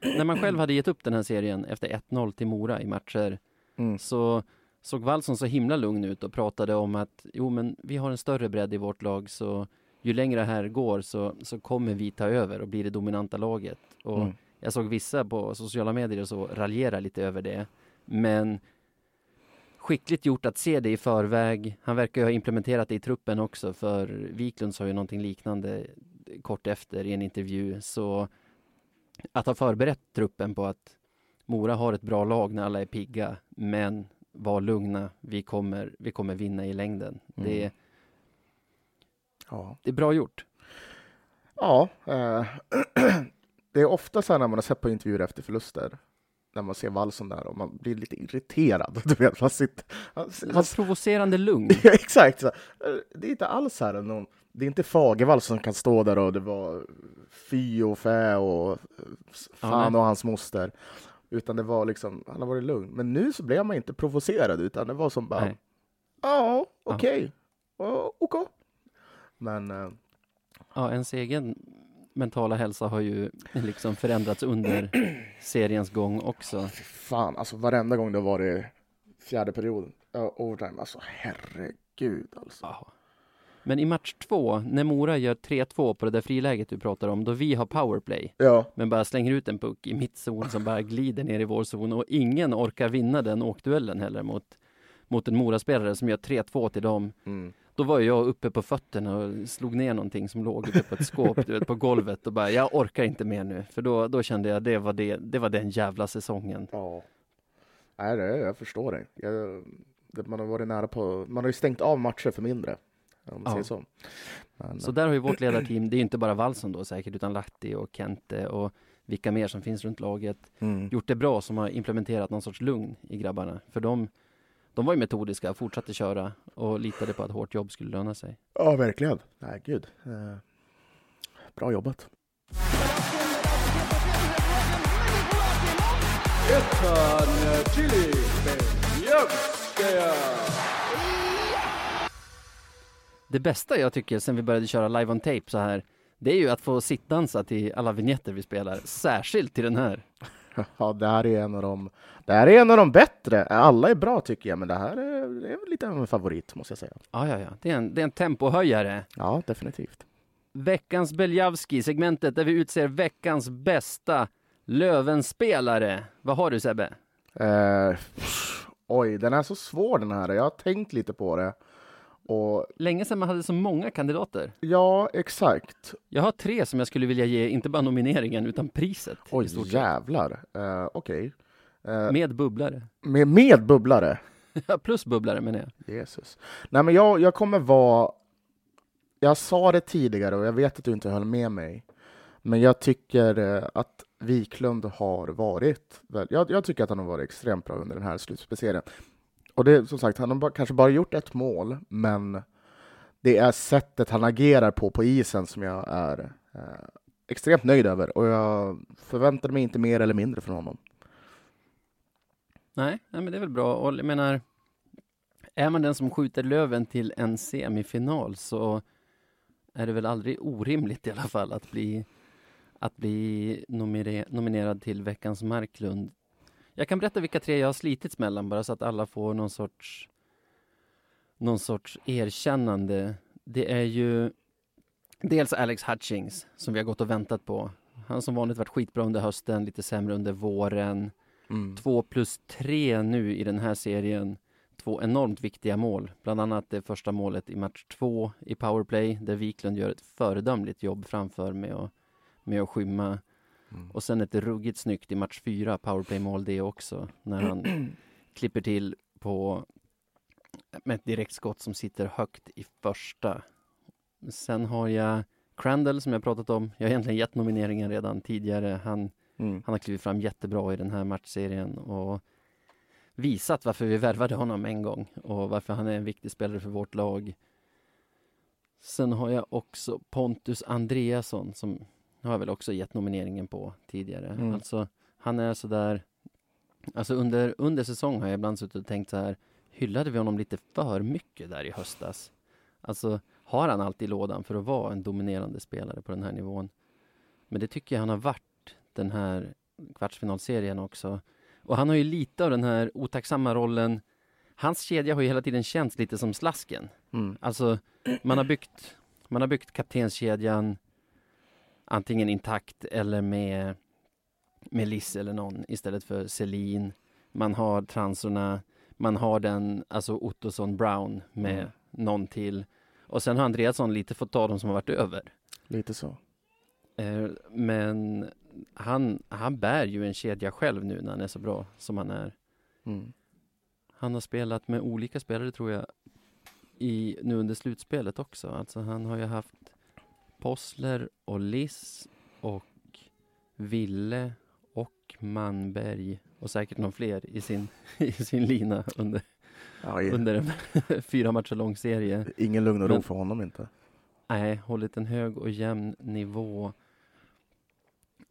när man själv hade gett upp den här serien efter 1-0 till Mora i matcher Mm. så såg Wallson så himla lugn ut och pratade om att jo men vi har en större bredd i vårt lag så ju längre det här går så, så kommer vi ta över och bli det dominanta laget. Och Mm. jag såg vissa på sociala medier så raljera lite över det. Men skickligt gjort att se det i förväg. Han verkar ju ha implementerat det i truppen också för Wiklund sa ju någonting liknande kort efter i en intervju. Så att ha förberett truppen på att Mora har ett bra lag när alla är pigga, men var lugna, vi kommer, vi kommer vinna i längden. Det, Mm. Ja. det är bra gjort. Ja, eh, det är ofta så här när man har sett på intervjuer efter förluster, när man ser Wallson där och man blir lite irriterad. Du vet, man sitter... Han, Det han, provocerande lugn. ja, exakt! Så, här. det är inte alls så här någon... Det är inte Fagervall som kan stå där och det var fy och fä och fan och hans moster. Utan det var liksom, han har varit lugn. Men nu så blev man inte provocerad, utan det var som bara, ja, okej, okej. Men, eh, Ja, ens egen mentala hälsa har ju liksom förändrats under seriens gång också. Fan, alltså varenda gång det har varit fjärde perioden, uh, overtime, alltså herregud alltså. Ja. Men i match två, när Mora gör 3-2 på det där friläget du pratar om, då vi har powerplay, Ja, men bara slänger ut en puck i mittzon som bara glider ner i vår zon och ingen orkar vinna den åkduellen heller mot, mot en Moraspelare som gör 3-2 till dem. mm. Då var jag uppe på fötterna och slog ner någonting som låg uppe på ett skåp, du vet, på golvet och bara, jag orkar inte mer nu. För då, då kände jag, det var det, det var den jävla säsongen. ja. Nej, det, jag förstår. Jag, det. Man har varit nära på, man har ju stängt av matcher för mindre, om man Ja. säger så. Men, Så där har ju vårt ledarteam, det är ju inte bara Wallson då säkert, utan Lahti och Kente och vilka mer som finns runt laget, mm. gjort det bra som har implementerat någon sorts lugn i grabbarna. För de, de var ju metodiska, fortsatte köra och litade på att hårt jobb skulle löna sig. Ja, verkligen. Nej, gud. Eh, bra jobbat. Det bästa jag tycker sen vi började köra live on tape så här, det är ju att få sittdansa till alla vignetter vi spelar, särskilt till den här. Ja, det här är en av de, det här är en av de bättre. Alla är bra tycker jag, men det här är, det är lite av en favorit måste jag säga. Ja, ja, ja, det är en, det är en tempohöjare. Ja, definitivt. Veckans Beljavski, segmentet där vi utser veckans bästa Lövenspelare. Vad har du Sebbe? Eh, oj, den är så svår den här. Jag har tänkt lite på det. Och Länge sedan man hade så många kandidater. ja, exakt. Jag har tre som jag skulle vilja ge, inte bara nomineringen, utan priset. Oj, jävlar. Eh, Okej. Eh, Med bubblare. med, med bubblare. Plus bubblare menar jag. Jesus. Nej, men jag, jag kommer vara... Jag sa det tidigare och jag vet att du inte höll med mig. Men jag tycker eh, att Wiklund har varit... Jag, jag tycker att han har varit extremt bra under den här slutspelserien och det som sagt, han har bara, kanske bara gjort ett mål, men det är sättet han agerar på på isen som jag är eh, extremt nöjd över och jag förväntade mig inte mer eller mindre från honom. Nej, nej men det är väl bra och jag menar är man den som skjuter Löven till en semifinal så är det väl aldrig orimligt i alla fall att bli att bli nominerad till veckans Marklund. Jag kan berätta vilka tre jag har slitits mellan bara så att alla får någon sorts någon sorts erkännande. Det är ju dels Alex Hutchings som vi har gått och väntat på. Han som vanligt varit skitbra under hösten, lite sämre under våren. Mm. Två plus tre nu i den här serien. Två enormt viktiga mål, bland annat det första målet i match två i powerplay där Wiklund gör ett föredömligt jobb framför med att, med att skymma. Mm. Och sen ett ruggigt snyggt i match fyra, powerplay-mål det också, när han klipper till på med ett direktskott som sitter högt i första. Sen har jag Crandall som jag pratat om. Jag har egentligen gett nomineringen redan tidigare. Han, mm. han har klivit fram jättebra i den här matchserien och visat varför vi värvade honom en gång och varför han är en viktig spelare för vårt lag. Sen har jag också Pontus Andreasson som har jag väl också gett nomineringen på tidigare. Mm. Alltså, han är sådär Alltså under, under säsong har jag ibland suttit och tänkt så här hyllade vi honom lite för mycket där i höstas? Alltså, har han alltid lådan för att vara en dominerande spelare på den här nivån? Men det tycker jag han har varit den här kvartsfinalserien också. Och han har ju lite av den här otacksamma rollen. Hans kedja har ju hela tiden känts lite som slasken. Mm. Alltså, man har byggt, man har byggt kaptenskedjan antingen intakt eller med, med Liss eller någon istället för Selin. Man har transorna man har den, alltså Ottosson Brown med mm. någon till. Och sen har Andreasson lite fått ta de som har varit över. Lite så. Eh, men han, han bär ju en kedja själv nu när han är så bra som han är. Mm. Han har spelat med olika spelare tror jag i, nu under slutspelet också. Alltså han har ju haft Possler och Liss och Ville och Manberg och säkert någon fler i sin, i sin lina under, ja, under en fyra matcher lång serie. Ingen lugn och ro för honom inte. Nej, hållit en hög och jämn nivå.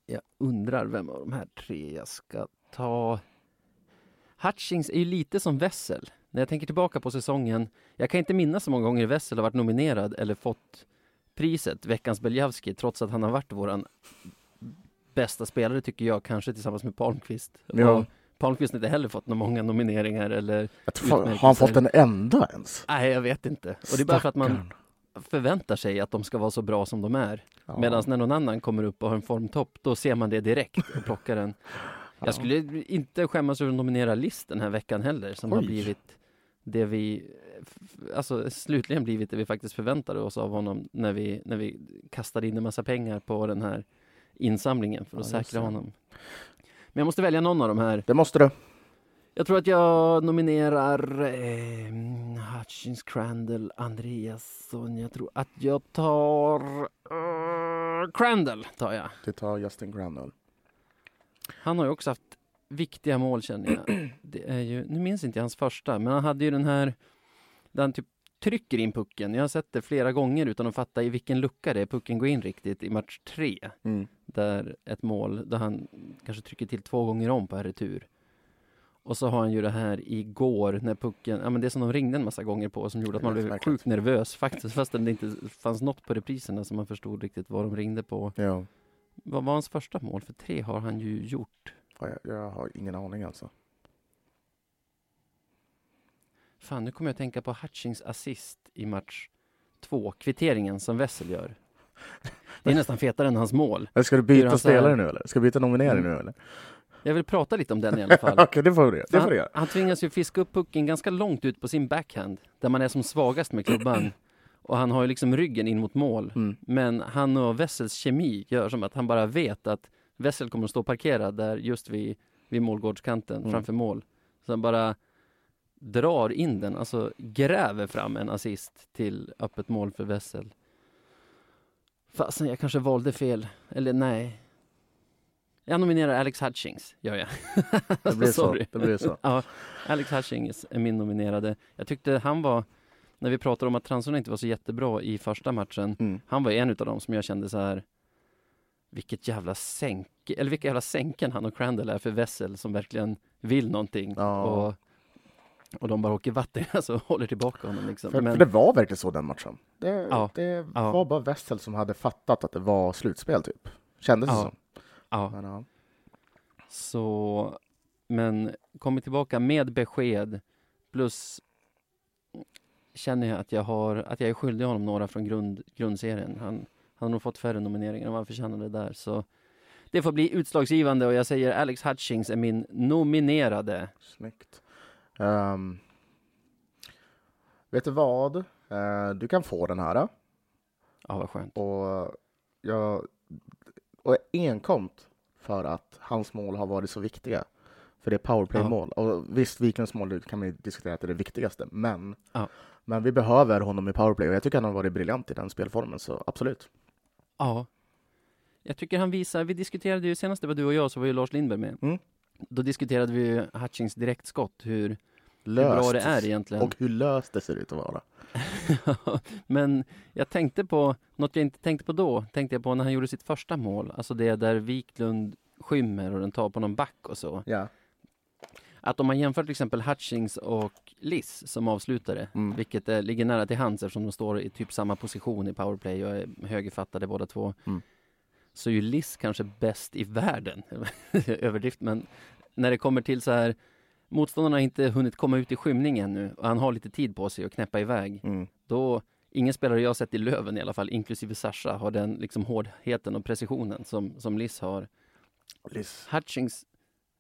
Jag undrar vem av de här tre jag ska ta. Hutchings är ju lite som Wessel. När jag tänker tillbaka på säsongen, jag kan inte minnas så många gånger Wessel har varit nominerad eller fått priset, veckans Beljavski, trots att han har varit våran bästa spelare tycker jag, kanske tillsammans med Palmqvist. Ja. Palmqvist har inte heller fått några många nomineringar eller Har han fått en enda ens? Nej, jag vet inte. Och det är bara för att man förväntar sig att de ska vara så bra som de är. Ja. Medan när någon annan kommer upp och har en formtopp, då ser man det direkt och plockar den. Ja. Jag skulle inte skämmas över att nominera List den här veckan heller, som Oj. har blivit det vi, alltså slutligen blivit det vi faktiskt förväntade oss av honom när vi, när vi kastade in en massa pengar på den här insamlingen för att ja, säkra honom. Men jag måste välja någon av de här. Det måste du. Jag tror att jag nominerar eh, Hutchins, Crandall, Andreasson. Jag tror att jag tar uh, Crandall. Tar jag. Du tar Justin Crandall. Han har ju också haft viktiga mål känner jag. Det är ju, nu minns inte jag hans första, men han hade ju den här där han typ trycker in pucken. Jag har sett det flera gånger utan att fatta i vilken lucka det är pucken går in riktigt i match tre. Mm. Där ett mål, där han kanske trycker till två gånger om på retur. Och så har han ju det här igår när pucken, ja men det som de ringde en massa gånger på som gjorde att man blev sjukt nervös faktiskt fastän det inte fanns något på repriserna som man förstod riktigt vad de ringde på. Ja. Vad var hans första mål? För tre har han ju gjort. Ja, jag, jag har ingen aning alltså. Fan, nu kommer jag att tänka på Hutchings assist i match två, kvitteringen som Wessel gör. Det är nästan fetare än hans mål. Ska du byta spelare nu eller? Ska du byta nominering mm. nu eller? Jag vill prata lite om den i alla fall. Okej, okay, det får du, det får han, han tvingas ju fiska upp pucken ganska långt ut på sin backhand, där man är som svagast med klubban. Och han har ju liksom ryggen in mot mål. Mm. Men han och Wessels kemi gör som att han bara vet att Wessel kommer att stå parkerad där just vid, vid målgårdskanten mm. framför mål. Så han bara drar in den, alltså gräver fram en assist till öppet mål för Wessel. Fasen, jag kanske valde fel. Eller nej. Jag nominerar Alex Hutchings, gör jag. Det blir så. Det blir så. Ja, Alex Hutchings är min nominerade. Jag tyckte han var, när vi pratade om att transorna inte var så jättebra i första matchen, Mm. han var en utav dem som jag kände så här vilket jävla sänke, eller vilka jävla sänken han och Crandall är för Vessel som verkligen vill någonting. Ja. Och, och de bara åker vatten, alltså håller tillbaka honom liksom. För, Men, för det var verkligen så den matchen. Det, Ja. det Ja. var bara Wessel som hade fattat att det var slutspel typ. Kändes det Ja. som. ja, Men, ja. så, men kommer tillbaka med besked plus känner jag att jag har, att jag är skyldig honom några från grund, grundserien. Han, han har nog fått färre nomineringar än vad han förtjänade där. Så det får bli utslagsgivande och jag säger Alex Hutchings är min nominerade. Snyggt. Ehm, vet du vad? Eh, du kan få den här. Ja, vad skönt. Och jag och enkomt för att hans mål har varit så viktiga. För det är powerplay-mål. Och visst, Wiklunds mål kan man ju diskutera att det är det viktigaste, men, Ja. men vi behöver honom i powerplay och jag tycker han har varit briljant i den spelformen, så absolut. Ja. Jag tycker han visar, vi diskuterade ju senast det var du och jag så var ju Lars Lindberg med. Mm. Då diskuterade vi ju Hutchings direktskott, hur, hur bra det är egentligen. Och hur löst det ser ut att vara. Men jag tänkte på, något jag inte tänkte på då, tänkte jag på när han gjorde sitt första mål. Alltså det där Wiklund skymmer och den tar på någon back och så. Ja. Att om man jämför till exempel Hutchings och Liss som avslutare, Mm. vilket är, ligger nära till hands eftersom de står i typ samma position i powerplay och är högerfattade båda två. Mm. Så är ju Liss kanske bäst i världen. Överdrift, men när det kommer till så här Motståndarna har inte hunnit komma ut i skymning ännu och han har lite tid på sig att knäppa iväg. Mm. Då, ingen spelare jag sett i Löven i alla fall, inklusive Sasha, har den liksom hårdheten och precisionen som, som Liss har. Liz. Hutchings,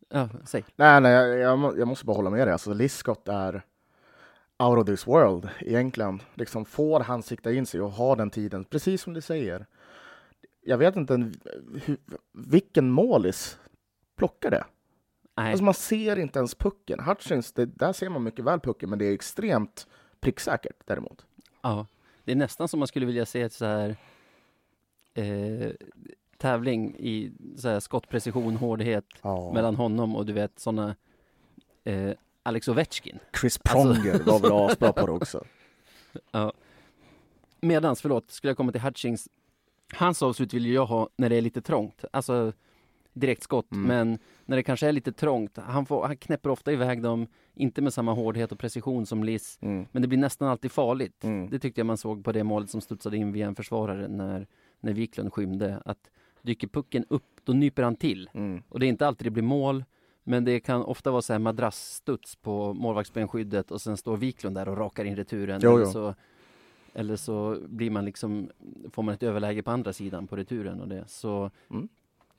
ja, säg. Nej, nej, jag, jag, jag måste bara hålla med dig. Alltså, Liz Scott är out of this world egentligen. Liksom får han sikta in sig och ha den tiden, precis som du säger. Jag vet inte hur, vilken målis plockar det. Nej, Alltså man ser inte ens pucken. Hutchins, det, där ser man mycket väl pucken, men det är extremt pricksäkert däremot. ja. Det är nästan som man skulle vilja se ett så här eh, tävling i så här skottprecision, hårdhet Ja. mellan honom och du vet sådana eh, Alex Ovechkin. Chris Alltså- Pronger var väl asbra på det också. Medans, förlåt, skulle jag komma till Hutchings. Hans avslut vill jag ha när det är lite trångt. Alltså direktskott, Mm. men när det kanske är lite trångt. Han, får, han knäpper ofta iväg dem, inte med samma hårdhet och precision som Liss. Mm. Men det blir nästan alltid farligt. Mm. Det tyckte jag man såg på det målet som studsade in via en försvarare när, när Wiklund skymde. Att dyker pucken upp, då nyper han till. Mm. Och det är inte alltid det blir mål. Men det kan ofta vara så här madrassstuds på målvaktsbenskyddet och sen står Wiklund där och rakar in returen. Jo, jo. Så, eller så blir man liksom, får man ett överläge på andra sidan på returen och det. Så Mm.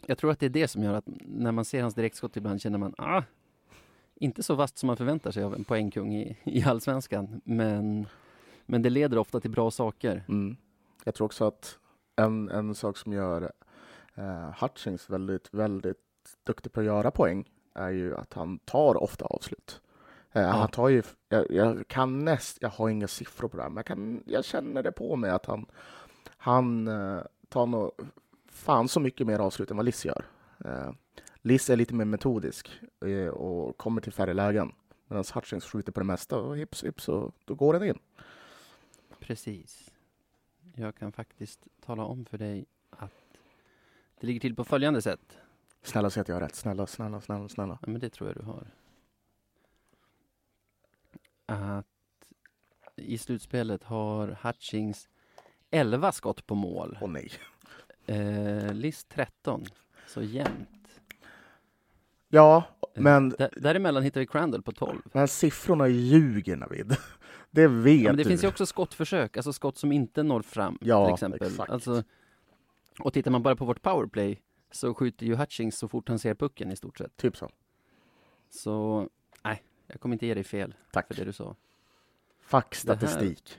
jag tror att det är det som gör att när man ser hans direktskott ibland känner man, ah, inte så vast som man förväntar sig av en poängkung i, i allsvenskan. Men, men det leder ofta till bra saker. Mm. Jag tror också att en, en sak som gör eh, Hutchings väldigt, väldigt duktig på att göra poäng är ju att han tar ofta avslut. Eh, Han tar ju, jag, jag kan näst, jag har inga siffror på det här, men jag, kan, jag känner det på mig att han, han eh, tar nog fan så mycket mer avslut än vad Liss gör. Eh, Liss är lite mer metodisk och kommer till färre lägen. Medan Hutchings skjuter på det mesta och hips hips och då går den in. Precis. Jag kan faktiskt tala om för dig att det ligger till på följande sätt. Snälla säg att jag har rätt. Snälla, snälla, snälla, snälla. Ja, men det tror jag du har. Att i slutspelet har Hutchings 11 skott på mål. Åh nej. Eh, List 13. Så jämnt. Ja, Eh, men, Där, däremellan hittar vi Crandall på 12. men siffrorna ljuger Navid. Det vet Ja, men det du. finns ju också skottförsök, alltså skott som inte når fram Ja, till exempel. exakt. Alltså, och tittar man bara på vårt powerplay så skjuter ju Hutchings så fort han ser pucken i stort sett. Typ så. Så jag kommer inte ge dig fel Tack. för det du sa. Fackstatistik.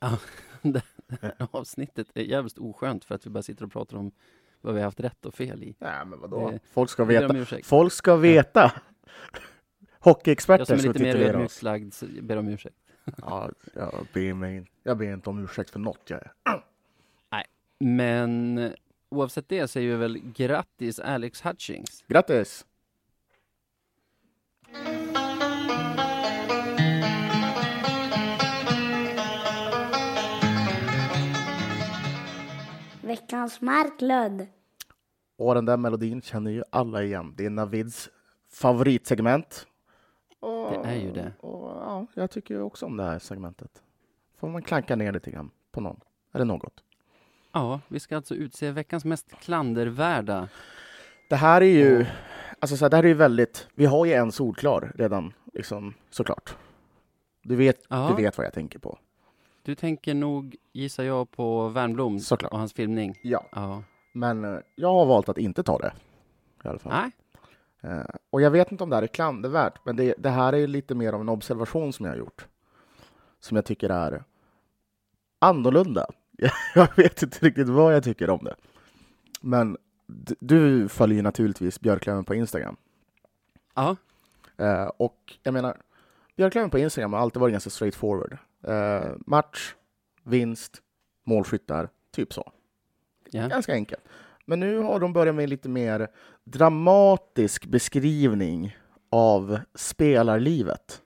Det här avsnittet är jävligt oskönt för att vi bara sitter och pratar om vad vi har haft rätt och fel i. Nej, men vadå? Det- Folk ska Jag veta. Folk ska veta. Jag Hockeyexperter som är ska lite mer titulera oss. ödmjukslagd så ber om ursäkt. Ja, jag, ber mig, jag ber inte om ursäkt för något jag är. Men oavsett det säger vi väl grattis Alex Hutchings. Grattis! Veckans Marklund. Och den där melodin känner ju alla igen. Det är Navids favoritsegment. Och, Det är ju det. Och, ja, jag tycker ju också om det här segmentet. Får man klanka ner lite grann på någon, eller något. Ja, vi ska alltså utse veckans mest klandervärda. Det här är ju, alltså så här, det här är ju väldigt, vi har ju en solklar redan, liksom, såklart. Du vet, Ja. du vet vad jag tänker på. Du tänker nog, gissar jag, på Wernbloom Såklart. och hans filmning. Ja. Ja. Men eh, jag har valt att inte ta det. I alla fall. Nej, Eh, och jag vet inte om det här är klandervärt, men det, det här är lite mer av en observation som jag har gjort. Som jag tycker är annorlunda. Jag vet inte riktigt vad jag tycker om det. Men du följer ju naturligtvis Björklöven på Instagram. ja, Eh, och jag menar, Björklöven på Instagram har alltid varit ganska straightforward. Eh, match, vinst, målskyttar, typ så. ja. Ganska enkelt. Men nu har de börjat med lite mer dramatisk beskrivning av spelarlivet.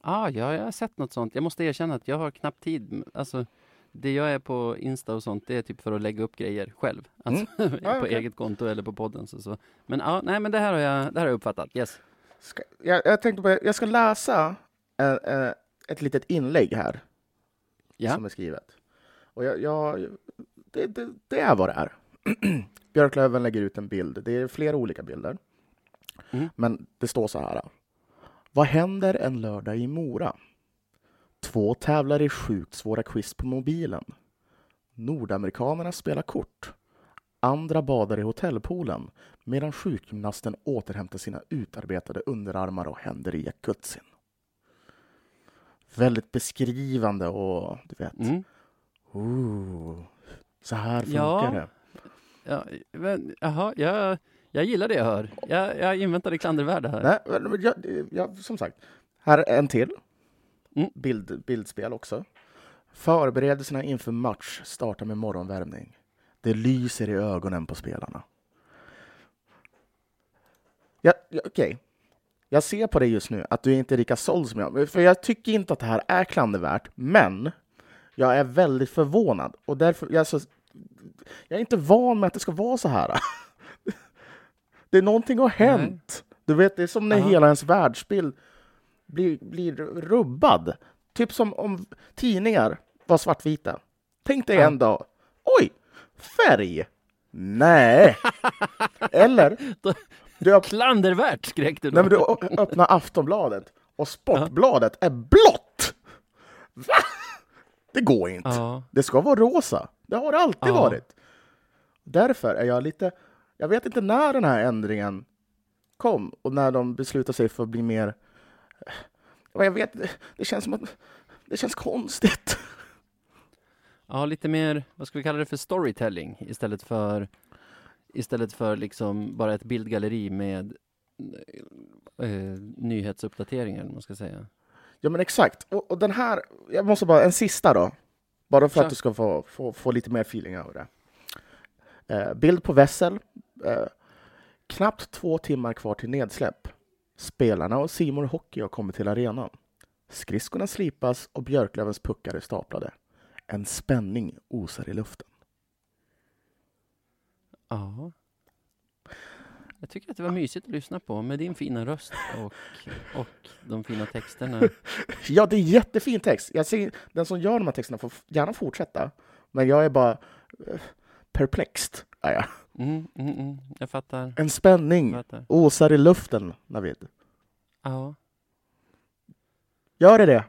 Ah, ja, jag har sett något sånt. Jag måste erkänna att jag har knappt tid. Alltså, det jag är på Insta och sånt, det är typ för att lägga upp grejer själv. Alltså, Ja, på okej. eget konto eller på podden. Så, så. Men ja, nej, men det här har jag, det här har jag uppfattat. Yes. Ska, jag, jag tänkte på, jag ska läsa eh, eh, ett litet inlägg här Ja. som är skrivet. Och jag, jag, det, det, det är vad det är. Björklöven lägger ut en bild. Det är flera olika bilder. Mm. Men det står så här. Vad händer en lördag i Mora? Två tävlar i sjukt svåra quiz på mobilen. Nordamerikanerna spelar kort. Andra badar i hotellpoolen medan sjukgymnasten återhämtar sina utarbetade underarmar och händer i jacuzzin. Väldigt beskrivande och du vet, Mm. ooh, så här funkar Ja. det. Ja, men, jaha, jag, jag gillar det jag hör. Jag, jag inväntar det klandervärda här. Nej, men jag, jag, som sagt, här är en till. Mm. Bild, bildspel också. Förberedelserna inför match startar med morgonvärmning. Det lyser i ögonen på spelarna. Ja, ja, Okej, jag ser på dig just nu att du är inte är lika såld som jag. För jag tycker inte att det här är klandervärt, men jag är väldigt förvånad. Och därför, jag, är så, jag är inte van med att det ska vara så här. Det är någonting har hänt. Du vet, det är som när Aha. hela ens världsbild blir, blir rubbad. Typ som om tidningar var svartvita. Tänk dig Ja. en dag, oj, färg. Nej. Eller, du, öpp, Klandervärt skrek du då. nej, men du öppnar Aftonbladet och Sportbladet är blått. Va? Det går inte. Ja, Det ska vara rosa. Det har det alltid Ja. varit. Därför är jag lite... Jag vet inte när den här ändringen kom och när de beslutade sig för att bli mer... Ja, Jag vet, det känns som att... Det känns konstigt. ja, lite mer, vad ska vi kalla det för, storytelling istället för istället för liksom bara ett bildgalleri med eh, nyhetsuppdateringar, man ska säga. Ja, men exakt. Och, och den här... Jag måste bara... En sista då. Bara för Kör. att du ska få, få, få lite mer feeling över det. Eh, bild på Wessel. Eh, knappt två timmar kvar till nedsläpp. Spelarna och Simon Hockey har kommit till arenan. Skridskorna slipas och Björklövens puckar är staplade. En spänning osar i luften. Ja. Jag tycker att det var mysigt att lyssna på med din fina röst och, och de fina texterna. Ja, det är jättefin text. Jag ser, den som gör de här texterna får gärna fortsätta. Men jag är bara eh, perplexed. Är jag. Mm, mm, mm. Jag fattar. En spänning fattar. osar i luften, Navid. Ja. Gör det det?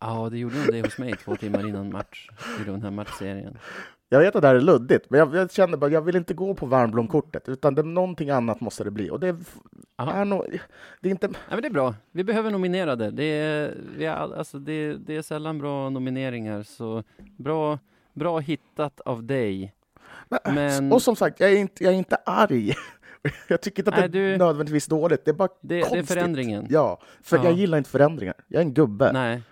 ja, det gjorde de det hos mig två timmar innan match i den här matchserien. Jag vet att det här är luddigt, men jag, jag känner bara jag vill inte gå på Varnblom-kortet, utan det, någonting annat måste det bli. Och det är, Aha. är nog, det är inte... Ja, men det är bra. Vi behöver nominerade. Det är, vi är, all- alltså det, det är sällan bra nomineringar, så bra, bra hittat av dig. Men- Och som sagt, jag är inte, jag är inte arg. Jag tycker inte att Nej, det är du- nödvändigtvis dåligt, det är bara Det, det är konstigt. förändringen. Ja, för Ja. jag gillar inte förändringar. Jag är en gubbe. Nej.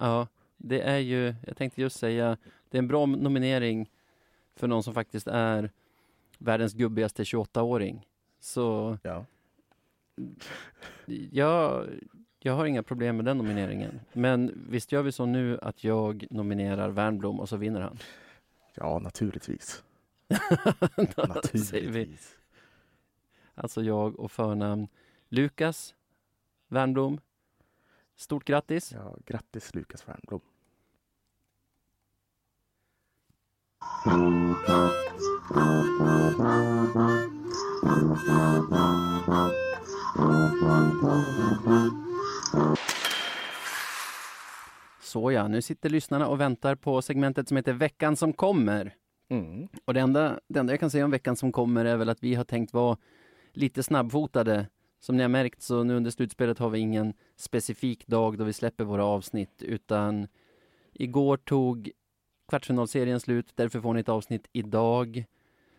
Ja, det är ju, jag tänkte just säga, det är en bra nominering för någon som faktiskt är världens gubbigaste 28-åring. Så Ja. jag, jag har inga problem med den nomineringen. Men visst gör vi så nu att jag nominerar Wernbloom och så vinner han? Ja, naturligtvis. Naturligtvis. alltså jag och förnamn Lukas Wernbloom. Stort grattis! Ja, grattis Lukas Wernbloom. Så ja, nu sitter lyssnarna och väntar på segmentet som heter Veckan som kommer. Mm. Och det enda, det enda jag kan säga om veckan som kommer är väl att vi har tänkt vara lite snabbfotade. Som ni har märkt så nu under slutspelet har vi ingen specifik dag då vi släpper våra avsnitt utan igår tog kvartsfinalserien slut, därför får ni ett avsnitt idag.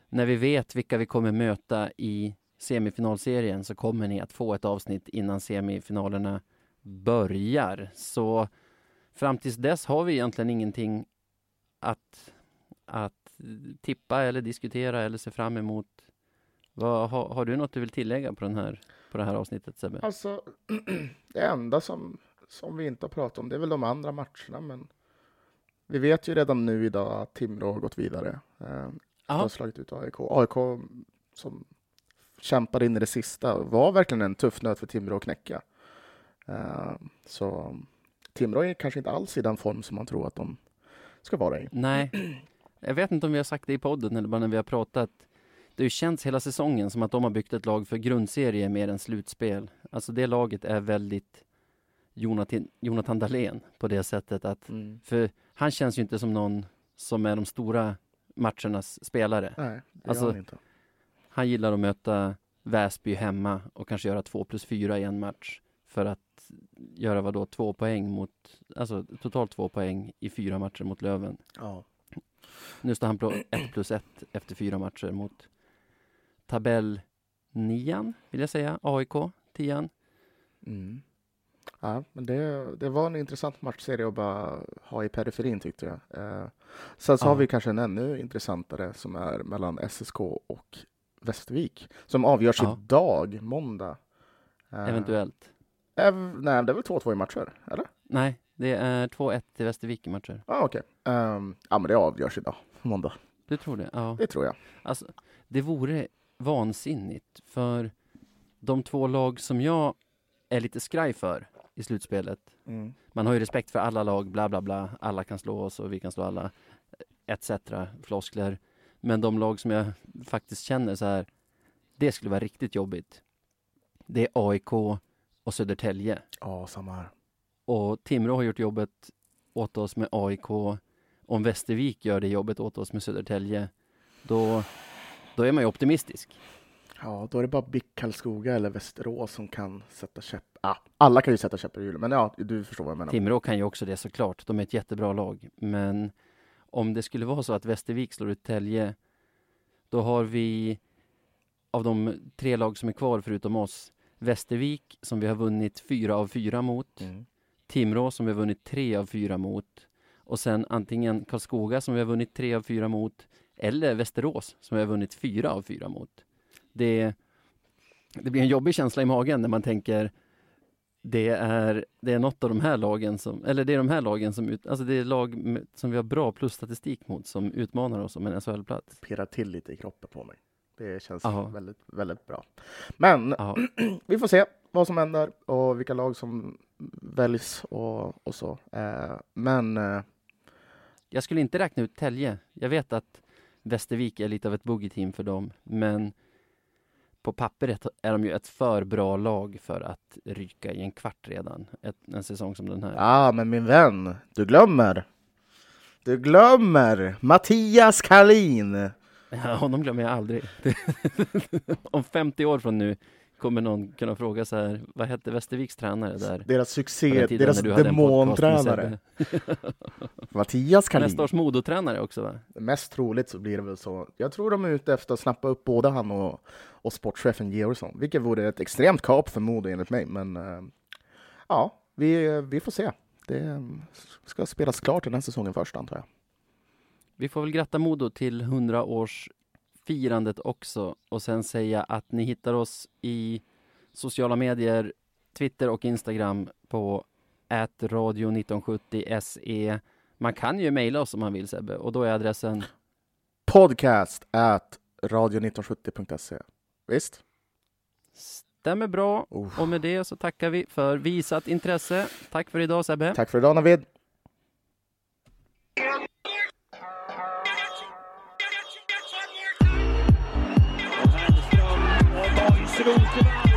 När vi vet vilka vi kommer möta i semifinalserien så kommer ni att få ett avsnitt innan semifinalerna börjar. Så fram tills dess har vi egentligen ingenting att, att tippa eller diskutera eller se fram emot. Vad, har, har du något du vill tillägga på, den här, på det här avsnittet Sebbe? Alltså, det enda som, som vi inte har pratat om, det är väl de andra matcherna, men vi vet ju redan nu idag att Timrå har gått vidare. Eh, har slagit ut AIK. AIK som kämpade in i det sista var verkligen en tuff nöt för Timrå att knäcka. Eh, så Timrå är kanske inte alls i den form som man tror att de ska vara i. nej. Jag vet inte om vi har sagt det i podden eller bara när vi har pratat. Det har känts hela säsongen som att de har byggt ett lag för grundserie mer än slutspel. Alltså det laget är väldigt Jonathan, Jonathan Dahlén på det sättet att För han känns ju inte som någon som är de stora matchernas spelare. Nej, det Alltså- han inte. Han gillar att möta Väsby hemma och kanske göra två plus fyra i en match för att göra vad då två poäng mot, alltså totalt två poäng i fyra matcher mot Löven. Ja. Nu står han på ett plus ett efter fyra matcher mot tabell nian, vill jag säga, AIK, tian. Mm. Ja, men det, det var en intressant matchserie att bara ha i periferin tyckte jag. Eh, sen så Ja. har vi kanske en ännu intressantare som är mellan SSK och Västervik som avgörs Ja. idag, måndag. Eh, Eventuellt. ev- nej, det är väl 2-2 i matcher, eller? Nej, det är 2-1 till Västervik i matcher. Ah, okej. Ehm, ja, men det avgörs idag, måndag. Du tror det? Ja. Det tror jag. Alltså, det vore vansinnigt för de två lag som jag är lite skraj för i slutspelet. Mm. Man har ju respekt för alla lag, bla bla bla. Alla kan slå oss och vi kan slå alla, etc. Floskler. Men de lag som jag faktiskt känner så här, det skulle vara riktigt jobbigt. Det är AIK och Södertälje. Ja, samma här. Och Timrå har gjort jobbet åt oss med AIK. Om Västervik gör det jobbet åt oss med Södertälje, då, då är man ju optimistisk. Ja, då är det bara BIK Karlskoga eller Västerås som kan sätta käpp... Ah, alla kan ju sätta käppar i hjulet, men ja, du förstår vad jag menar. Timrå kan ju också det såklart. De är ett jättebra lag. Men om det skulle vara så att Västervik slår ut Tälje, då har vi av de tre lag som är kvar förutom oss, Västervik som vi har vunnit fyra av fyra mot, Mm. Timrå som vi har vunnit tre av fyra mot och sen antingen Karlskoga som vi har vunnit tre av fyra mot eller Västerås som vi har vunnit fyra av fyra mot. Det, det blir en jobbig känsla i magen när man tänker det är, det är något av de här lagen som, eller det är de här lagen som, ut, alltså det är lag som vi har bra plusstatistik mot som utmanar oss om en SHL-plats. pirrar till lite i kroppen på mig. Det känns Ja. väldigt, väldigt bra. Men vi får se vad som händer och vilka lag som väljs och, och så. Eh, men eh, jag skulle inte räkna ut Tälje. Jag vet att Västervik är lite av ett boogie-team för dem, men på pappret är de ju ett för bra lag för att ryka i en kvart redan, ett, en säsong som den här. ja, men min vän, du glömmer. Du glömmer Mattias Karlin. Ja, honom glömmer jag aldrig. Om 50 år från nu kommer någon kunna fråga så här, vad hette Västerviks tränare där? Deras succé, deras demontränare. Mattias Karlin. Nästa års Modotränare också va? Mest troligt så blir det väl så. Jag tror de är ute efter att snappa upp både han och, och sportchefen Georgsson, vilket vore ett extremt kap för Modo enligt mig. Men eh, ja, vi, vi får se. Det ska spelas klart den här säsongen först antar jag. vi får väl gratta Modo till 100-årsfirandet också och sen säga att ni hittar oss i sociala medier, Twitter och Instagram på radio 1970 se. Man kan ju mejla oss om man vill Sebbe och då är adressen Podcast at radio1970.se. Visst? Stämmer bra Oh. och med det så tackar vi för visat intresse. Tack för idag Sebbe. Tack för idag Navid. Arsenal's Demand.